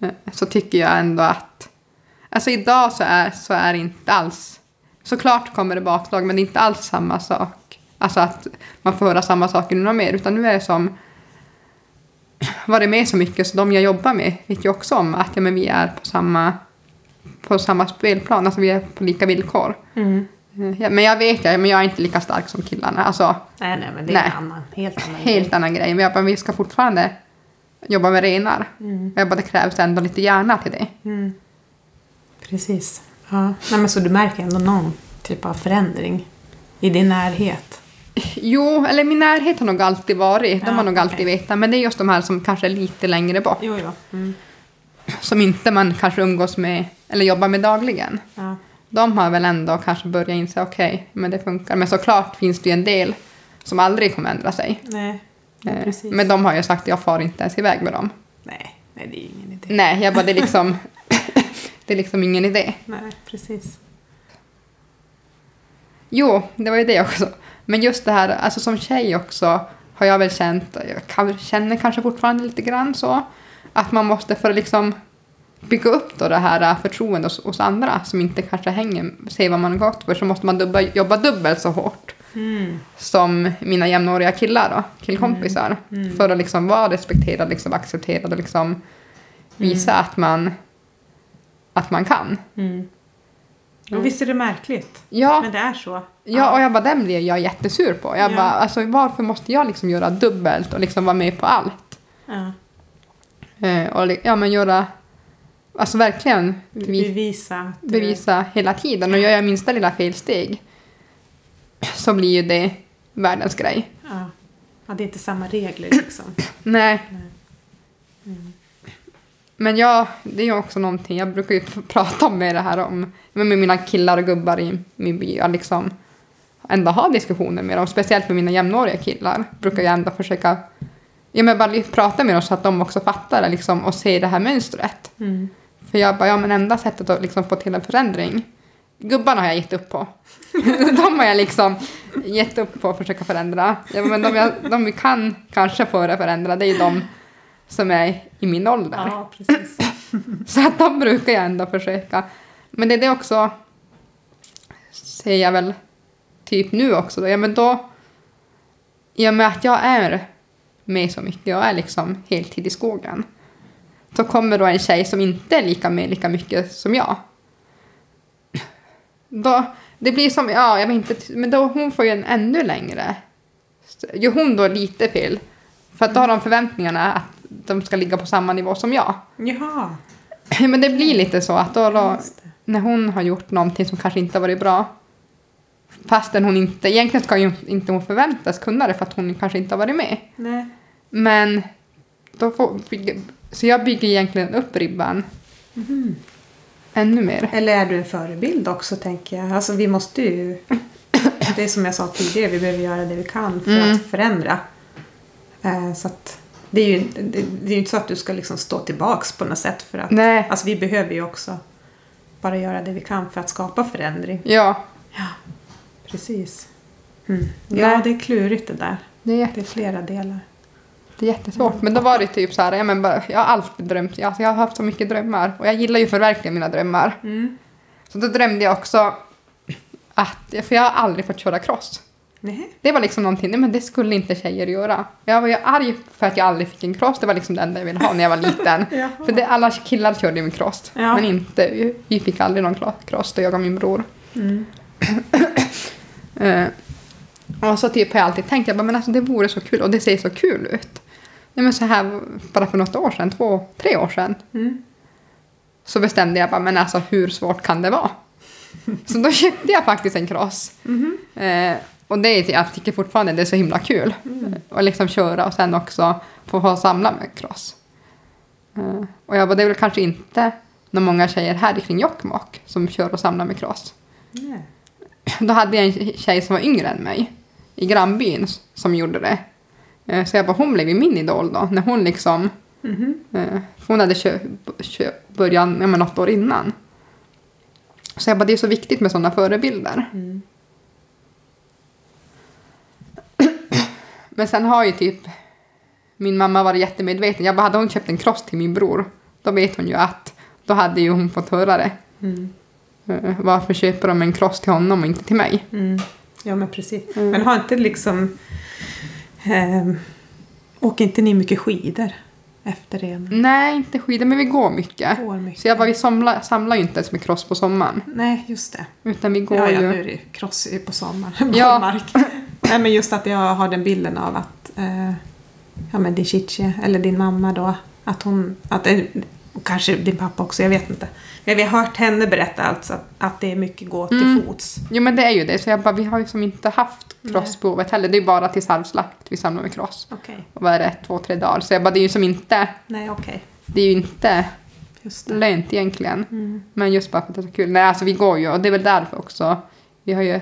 eh, så tycker jag ändå att, alltså idag så är, så är inte alls Såklart kommer det bakslag, men det är inte alls samma sak. Alltså att man får höra samma saker några mer, utan nu är det som varit med så mycket så de jag jobbar med vet ju också om att ja, men vi är på samma, på samma spelplan, alltså vi är på lika villkor. Mm. Eh, Ja, men jag vet, ja, men jag är inte lika stark som killarna. Alltså, Nej, nej, men det är Nej. en annan, helt annan helt grej. annan grej. Men jag bara, vi ska fortfarande jobba med renar. Mm. Jag bara, det krävs ändå lite hjärna till det. Mm. Precis. Ja. Nej, men så du märker ändå någon typ av förändring i din närhet? Jo, eller min närhet har nog alltid varit. De Ja, har nog alltid okej. vetat. Men det är just de här som kanske är lite längre bort. Jo, jo. Mm. Som inte man kanske umgås med eller jobbar med dagligen. Ja. De har väl ändå kanske börjat inse, okej, men det funkar. Men såklart finns det ju en del som aldrig kommer ändra sig. Nej, ja, Eh, precis. Men de har ju sagt att jag far inte ens iväg med dem. Nej, nej, det är ju ingen idé. Nej, jag bara, det är liksom, [LAUGHS] [LAUGHS] det är liksom ingen idé. Nej, precis. Jo, det var ju det också. Men just det här, alltså som tjej också har jag väl känt, jag kan, känner kanske fortfarande lite grann så, att man måste för att liksom bygga upp då det här förtroendet hos, hos andra som inte kanske hänger, ser vad man har gått för, så måste man dubba, jobba dubbelt så hårt Mm. som mina jämnåriga killar då, killkompisar. Mm. För att liksom vara respekterad, liksom accepterad och liksom visa att man att man kan. Mm. Och visst är det märkligt? Ja, Men det är så. Ja, och jag bara, den blir jag jättesur på. Jag Ja. bara, alltså varför måste jag liksom göra dubbelt och liksom vara med på allt? Ja. Eh, och ja, men göra, alltså verkligen bevi- Bevisa. bevisa hela tiden. Och gör jag minsta lilla felsteg så blir ju det världens grej. Ja. ja, det är inte samma regler liksom. Nej. Nej. Mm. Men jag, det är också någonting, jag brukar ju [LAUGHS] prata med det här om, med mina killar och gubbar i min by, att liksom ändå ha diskussioner med dem, speciellt med mina jämnåriga killar, brukar jag ändå försöka, ja men bara prata med dem så att de också fattar det liksom och ser det här mönstret. Mm. För jag bara, ja men enda sättet att liksom få till en förändring, gubbarna har jag gett upp på. [LAUGHS] de har jag liksom gett upp på att försöka förändra. Ja, men de, jag, de vi kan kanske få det förändra, det är ju de som är i min ålder. Ja, precis. [LAUGHS] Så att de brukar jag ändå försöka. Men det är det också, ser jag väl typ nu också. Då. Ja, men då, i och med att jag är med så mycket, jag är liksom heltid i skogen. Så kommer då en tjej som inte är lika med lika mycket som jag. Då, det blir som, ja, jag vet inte, men då hon får ju en ännu längre. Gör hon då lite fel? För att då har de förväntningarna att de ska ligga på samma nivå som jag. Jaha. [CLEARS THROAT] Men det blir lite så att då, då när hon har gjort någonting som kanske inte har varit bra fastän hon inte, egentligen ska ju inte hon förväntas kunna det för att hon kanske inte har varit med. Nej. Men då får, så jag bygger egentligen upp ribban Mhm. ännu mer. Eller är du en förebild också tänker jag? Alltså vi måste ju... Det är som jag sa tidigare, vi behöver göra det vi kan för Mm. att förändra. Eh, så att det är ju det, det är inte så att du ska liksom stå tillbaks på något sätt för att... Nej, Alltså vi behöver ju också bara göra det vi kan för att skapa förändring. ja, Precis. Mm. Ja, Nej. det är klurigt det där. det är, Det är flera delar. det är jättesvårt. Men då var det typ så här, ja, men bara, jag har alltid drömt, alltså jag har haft så mycket drömmar och jag gillar ju att förverkliga mina drömmar. Mm. Så då drömde jag också att, för jag har aldrig fått köra cross. Nej. Det var liksom någonting, nej men det skulle inte tjejer göra. Jag var ju arg för att jag aldrig fick en cross, det var liksom det enda jag ville ha när jag var liten. [LAUGHS] För det, alla killar körde ju med cross, Ja. men inte, vi- vi fick aldrig någon cross, då jag och min bror. Mm. [COUGHS] Eh, och så typ har jag alltid tänkt, jag bara, men alltså det vore så kul och det ser så kul ut. Nej men så här, bara för något år sedan, två, tre år sedan, Mm. så bestämde jag bara, men alltså hur svårt kan det vara? [LAUGHS] så då köpte jag faktiskt en cross. Mhm. Eh, och det är, jag tycker fortfarande det är så himla kul. Mm. Och liksom köra och sen också få, få samla med cross. Eh, och jag bara, det är väl kanske inte några många tjejer här kring Jokkmokk som kör och samlar med cross. Nej. Då hade jag en tjej som var yngre än mig i grannbyn som gjorde det. Eh, så jag bara, hon blev ju min idol då, när hon liksom Mhm. Eh, Hon hade kö, kö, börjat ja, något år innan. Så jag bara, det är så viktigt med sådana förebilder. Mm. Men sen har ju typ min mamma varit jättemedveten. Jag bara, hade hon köpt en cross till min bror, då vet hon ju att då hade ju hon fått höra det. Mm. Eh, Varför köper de en kross till honom och inte till mig? Mm. Ja, men precis. Mm. Men har inte liksom... ehm, åker inte ni mycket skidor efter det? Nej, inte skidor, men vi går mycket. Går mycket. Så jag bara, vi samlar, samlar ju inte ens med cross på sommaren. Nej, just det. Utan vi går Ja, ja, ju... nu är det cross på sommaren. [LAUGHS] Ja. Nej, men just att jag har den bilden av att eh, ja, men din chichi, eller din mamma då, att hon, att, eh, och kanske din pappa också, jag vet inte. Men vi har hört henne berätta alltså att, att det är mycket gå till Mm. fots. Jo men det är ju det, så jag bara, vi har ju som inte haft crossbehovet heller. Det är ju bara till salvslakt vi samlar med cross. Okej. Och vad är det, två, tre dagar. Så jag bara, det är ju som inte, Nej, okej. det är ju inte Just lönt egentligen. Mm. Men just bara för att det är så kul. Nej, alltså vi går ju och det är väl därför också. Vi har ju,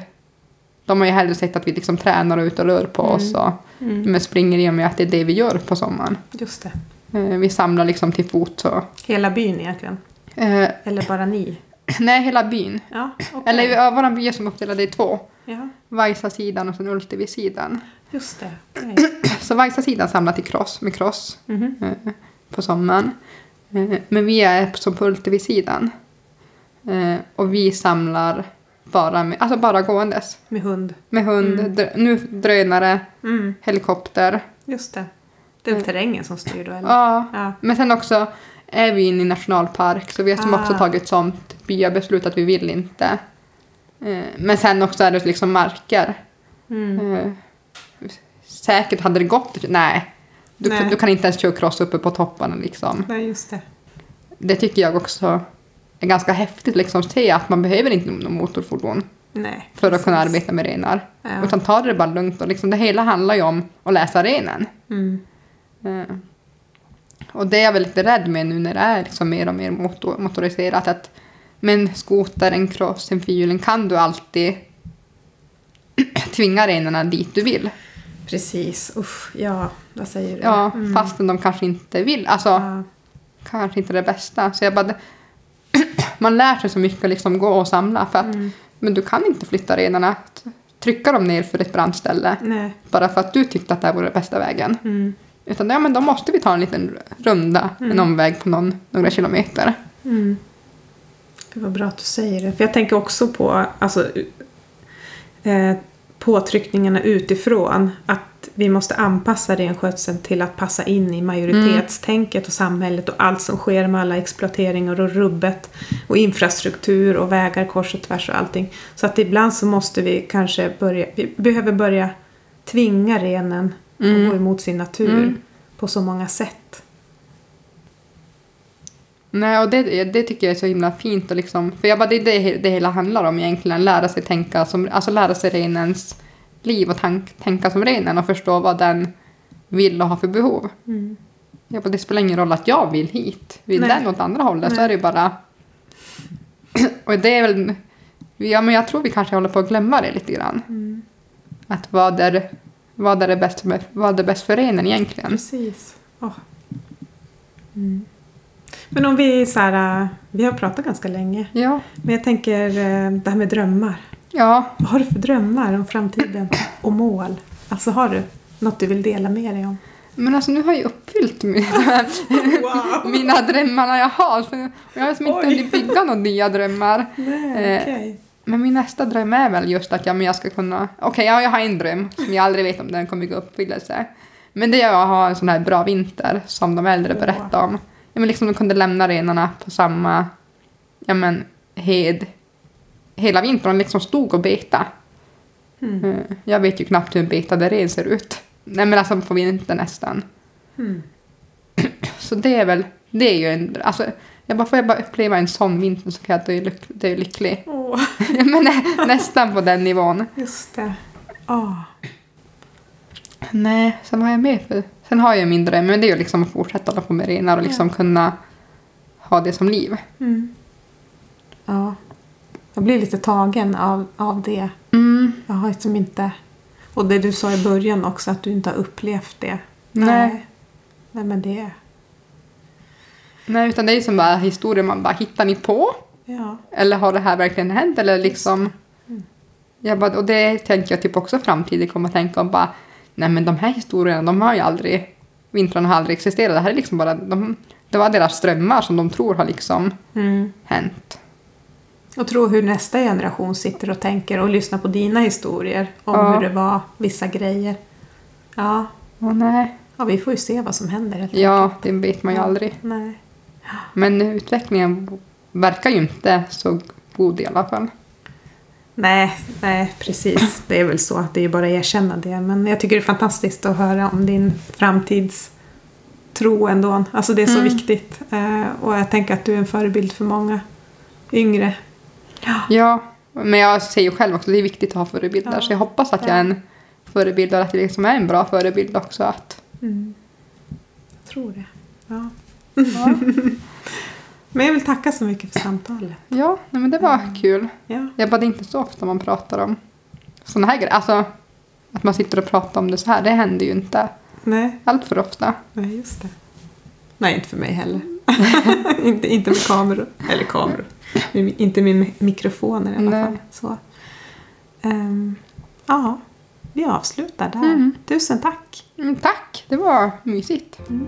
de har ju hellre sett att vi liksom tränar och ute och rör på oss och Mm. men springer i och med att det är det vi gör på sommaren. Just det. Eh, Vi samlar liksom till fot så. Hela byn egentligen? Eh, Eller bara ni? [CLEARS THROAT] nej, hela byn. Ja, okej. Eller ja, vår by är som uppdelad i två. Ja, Vajsa-sidan och sen Ultevi-sidan. just det. [CLEARS THROAT] Okej. Så Vajsa-sidan samlar till cross med cross Mhm. eh, på sommaren. Eh, Men vi är som på Ultevi-sidan. Eh, Och vi samlar bara, med, alltså bara gåendes. Med hund? Med hund, Mm. dr- nu drönare, Mm. helikopter. Just det. Det är väl terrängen som styr då, eller? Ja, Ja. men sen också är vi inne i nationalpark så vi har som Ah. också tagit sånt byabeslut att vi vill inte. Eh, Men sen också är det liksom marker. Mm. Eh, Säkert hade det gått. Nej. Du, Nej. du kan inte ens köra cross uppe på topparna liksom. Nej, just det. Det tycker jag också ganska häftigt liksom att se att man behöver inte någon motorfordon Nej. för att kunna arbeta med renar. Ja. Utan ta det bara lugnt och liksom det hela handlar ju om att läsa renen. Mm. Eh, Och det är jag väl lite rädd med nu när det är liksom mer och mer motor, motoriserat. Att, men skoter, en cross, en fyrhjuling kan du alltid [CLEARS THROAT] tvinga renarna dit du vill. Precis. Usch, ja, vad säger du? Ja, Mm. fastän de kanske inte vill. Alltså, Ja. kanske inte det bästa. Så jag bara, [CLEARS THROAT] man lär sig så mycket att liksom gå och samla. För att, Mm. Men du kan inte flytta renarna, trycka dem ner för ett brandställe. Nej. Bara för att du tyckte att det här vore bästa vägen. Mm. Utan ja, men då måste vi ta en liten runda, en Mm. omväg på någon, några kilometer. Mm. Det var bra att du säger det. För jag tänker också på alltså, eh, påtryckningarna utifrån. Att vi måste anpassa renskötseln till att passa in i majoritetstänket och samhället och allt som sker med alla exploateringar och rubbet och infrastruktur och vägar kors och tvärs och allting. Så att ibland så måste vi kanske börja, vi behöver börja tvinga renen Mm. att gå emot sin natur Mm. på så många sätt. Nej, och det, det tycker jag är så himla fint. Och liksom, för jag bara, det är det det hela handlar om egentligen. Lära sig tänka som, alltså lära sig renens liv och tank, tänka som renen och förstå vad den vill och har för behov. Mm. Bara, det spelar ingen roll att jag vill hit. Vill Nej. den åt andra hållet så Nej. är det bara... [CLEARS THROAT] och det är väl... Ja, men jag tror vi kanske håller på att glömma det lite grann. Mm. Att vad är, vad är, det, bäst med, vad är bäst för renen egentligen? Precis. Åh. Mm. Men om vi så här, äh, vi har pratat ganska länge. Ja. Men jag tänker äh, det här med drömmar. Ja, Vad har du för drömmar om framtiden [CLEARS THROAT] och mål? Alltså har du något du vill dela med dig om? men alltså nu har jag uppfyllt mina, [LAUGHS] Wow! mina drömmar jag har. Så jag har liksom inte hunnit bygga några nya drömmar. [LAUGHS] Nej, Eh, okej. Men min nästa dröm är väl just att ja, men jag ska kunna... Okej, ja, jag har en dröm som jag aldrig vet om den kommer gå i uppfyllelse. Men det är att ha en sån här bra vinter som de äldre berättade om. Ja, men liksom de kunde lämna renarna på samma ja, men, hed hela vintern. Liksom stod och beta. Mm. Eh, Jag vet ju knappt hur en betade ren ser ut. Nej men alltså på vintern nästan. Mm. [CLEARS THROAT] Så det är väl, det är ju en, alltså jag bara, får jag bara uppleva en sån vinter så kan jag dö, lyck, dö lycklig. Ja, men nä, nästan på den nivån. just det. Åh. Nej, sen har jag med för... Sen har jag min dröm, men det är ju liksom att fortsätta hålla på med renar och liksom kunna ha det som liv. Mm. Ja. Jag blir lite tagen av, av det. Mm. Jag har liksom inte... Och det du sa i början också, att du inte har upplevt det. Nej. Nej, men det... Nej, utan det är ju som bara historier man bara, hittar ni på? Ja. Eller har det här verkligen hänt? Eller liksom... Mm. Jag bara, och det tänker jag typ också framtiden kommer att tänka om bara, nej men de här historierna, de har ju aldrig, vintrarna har aldrig existerat. Det här är liksom bara, de, det var deras drömmar som de tror har liksom Mm. hänt. Och tro hur nästa generation sitter och tänker och lyssnar på dina historier om Ja. hur det var, vissa grejer. Ja, Åh, nej. ja vi får ju se vad som händer. helt Ja, det vet man ju aldrig. Nej. Men utvecklingen verkar ju inte så god i alla fall. Nej, nej, precis. Det är väl så. Det är bara att erkänna det. Men jag tycker det är fantastiskt att höra om din framtidstro ändå. Alltså det är så Mm. viktigt. Eh, och jag tänker att du är en förebild för många yngre. Ja, men jag säger ju själv också att det är viktigt att ha förebilder. Ja. Så jag hoppas att jag är en förebild och att jag liksom är en bra förebild också. Att, Mm. Jag tror det. Ja. [LAUGHS] ja, Men jag vill tacka så mycket för samtalet. ja nej, men det var Mm. kul. Ja. Jag bara, det är inte så ofta man pratar om sådana här grejer. Alltså, att man sitter och pratar om det så här, det händer ju inte Nej, allt för ofta. nej, just det. Nej, inte för mig heller. [LAUGHS] inte, inte med kameror. Eller kameror. Inte med mi- mikrofoner i alla Nej. fall. Så. Ehm, ja, vi avslutar där. Mm. Tusen tack. Mm, tack, det var mysigt. Mm.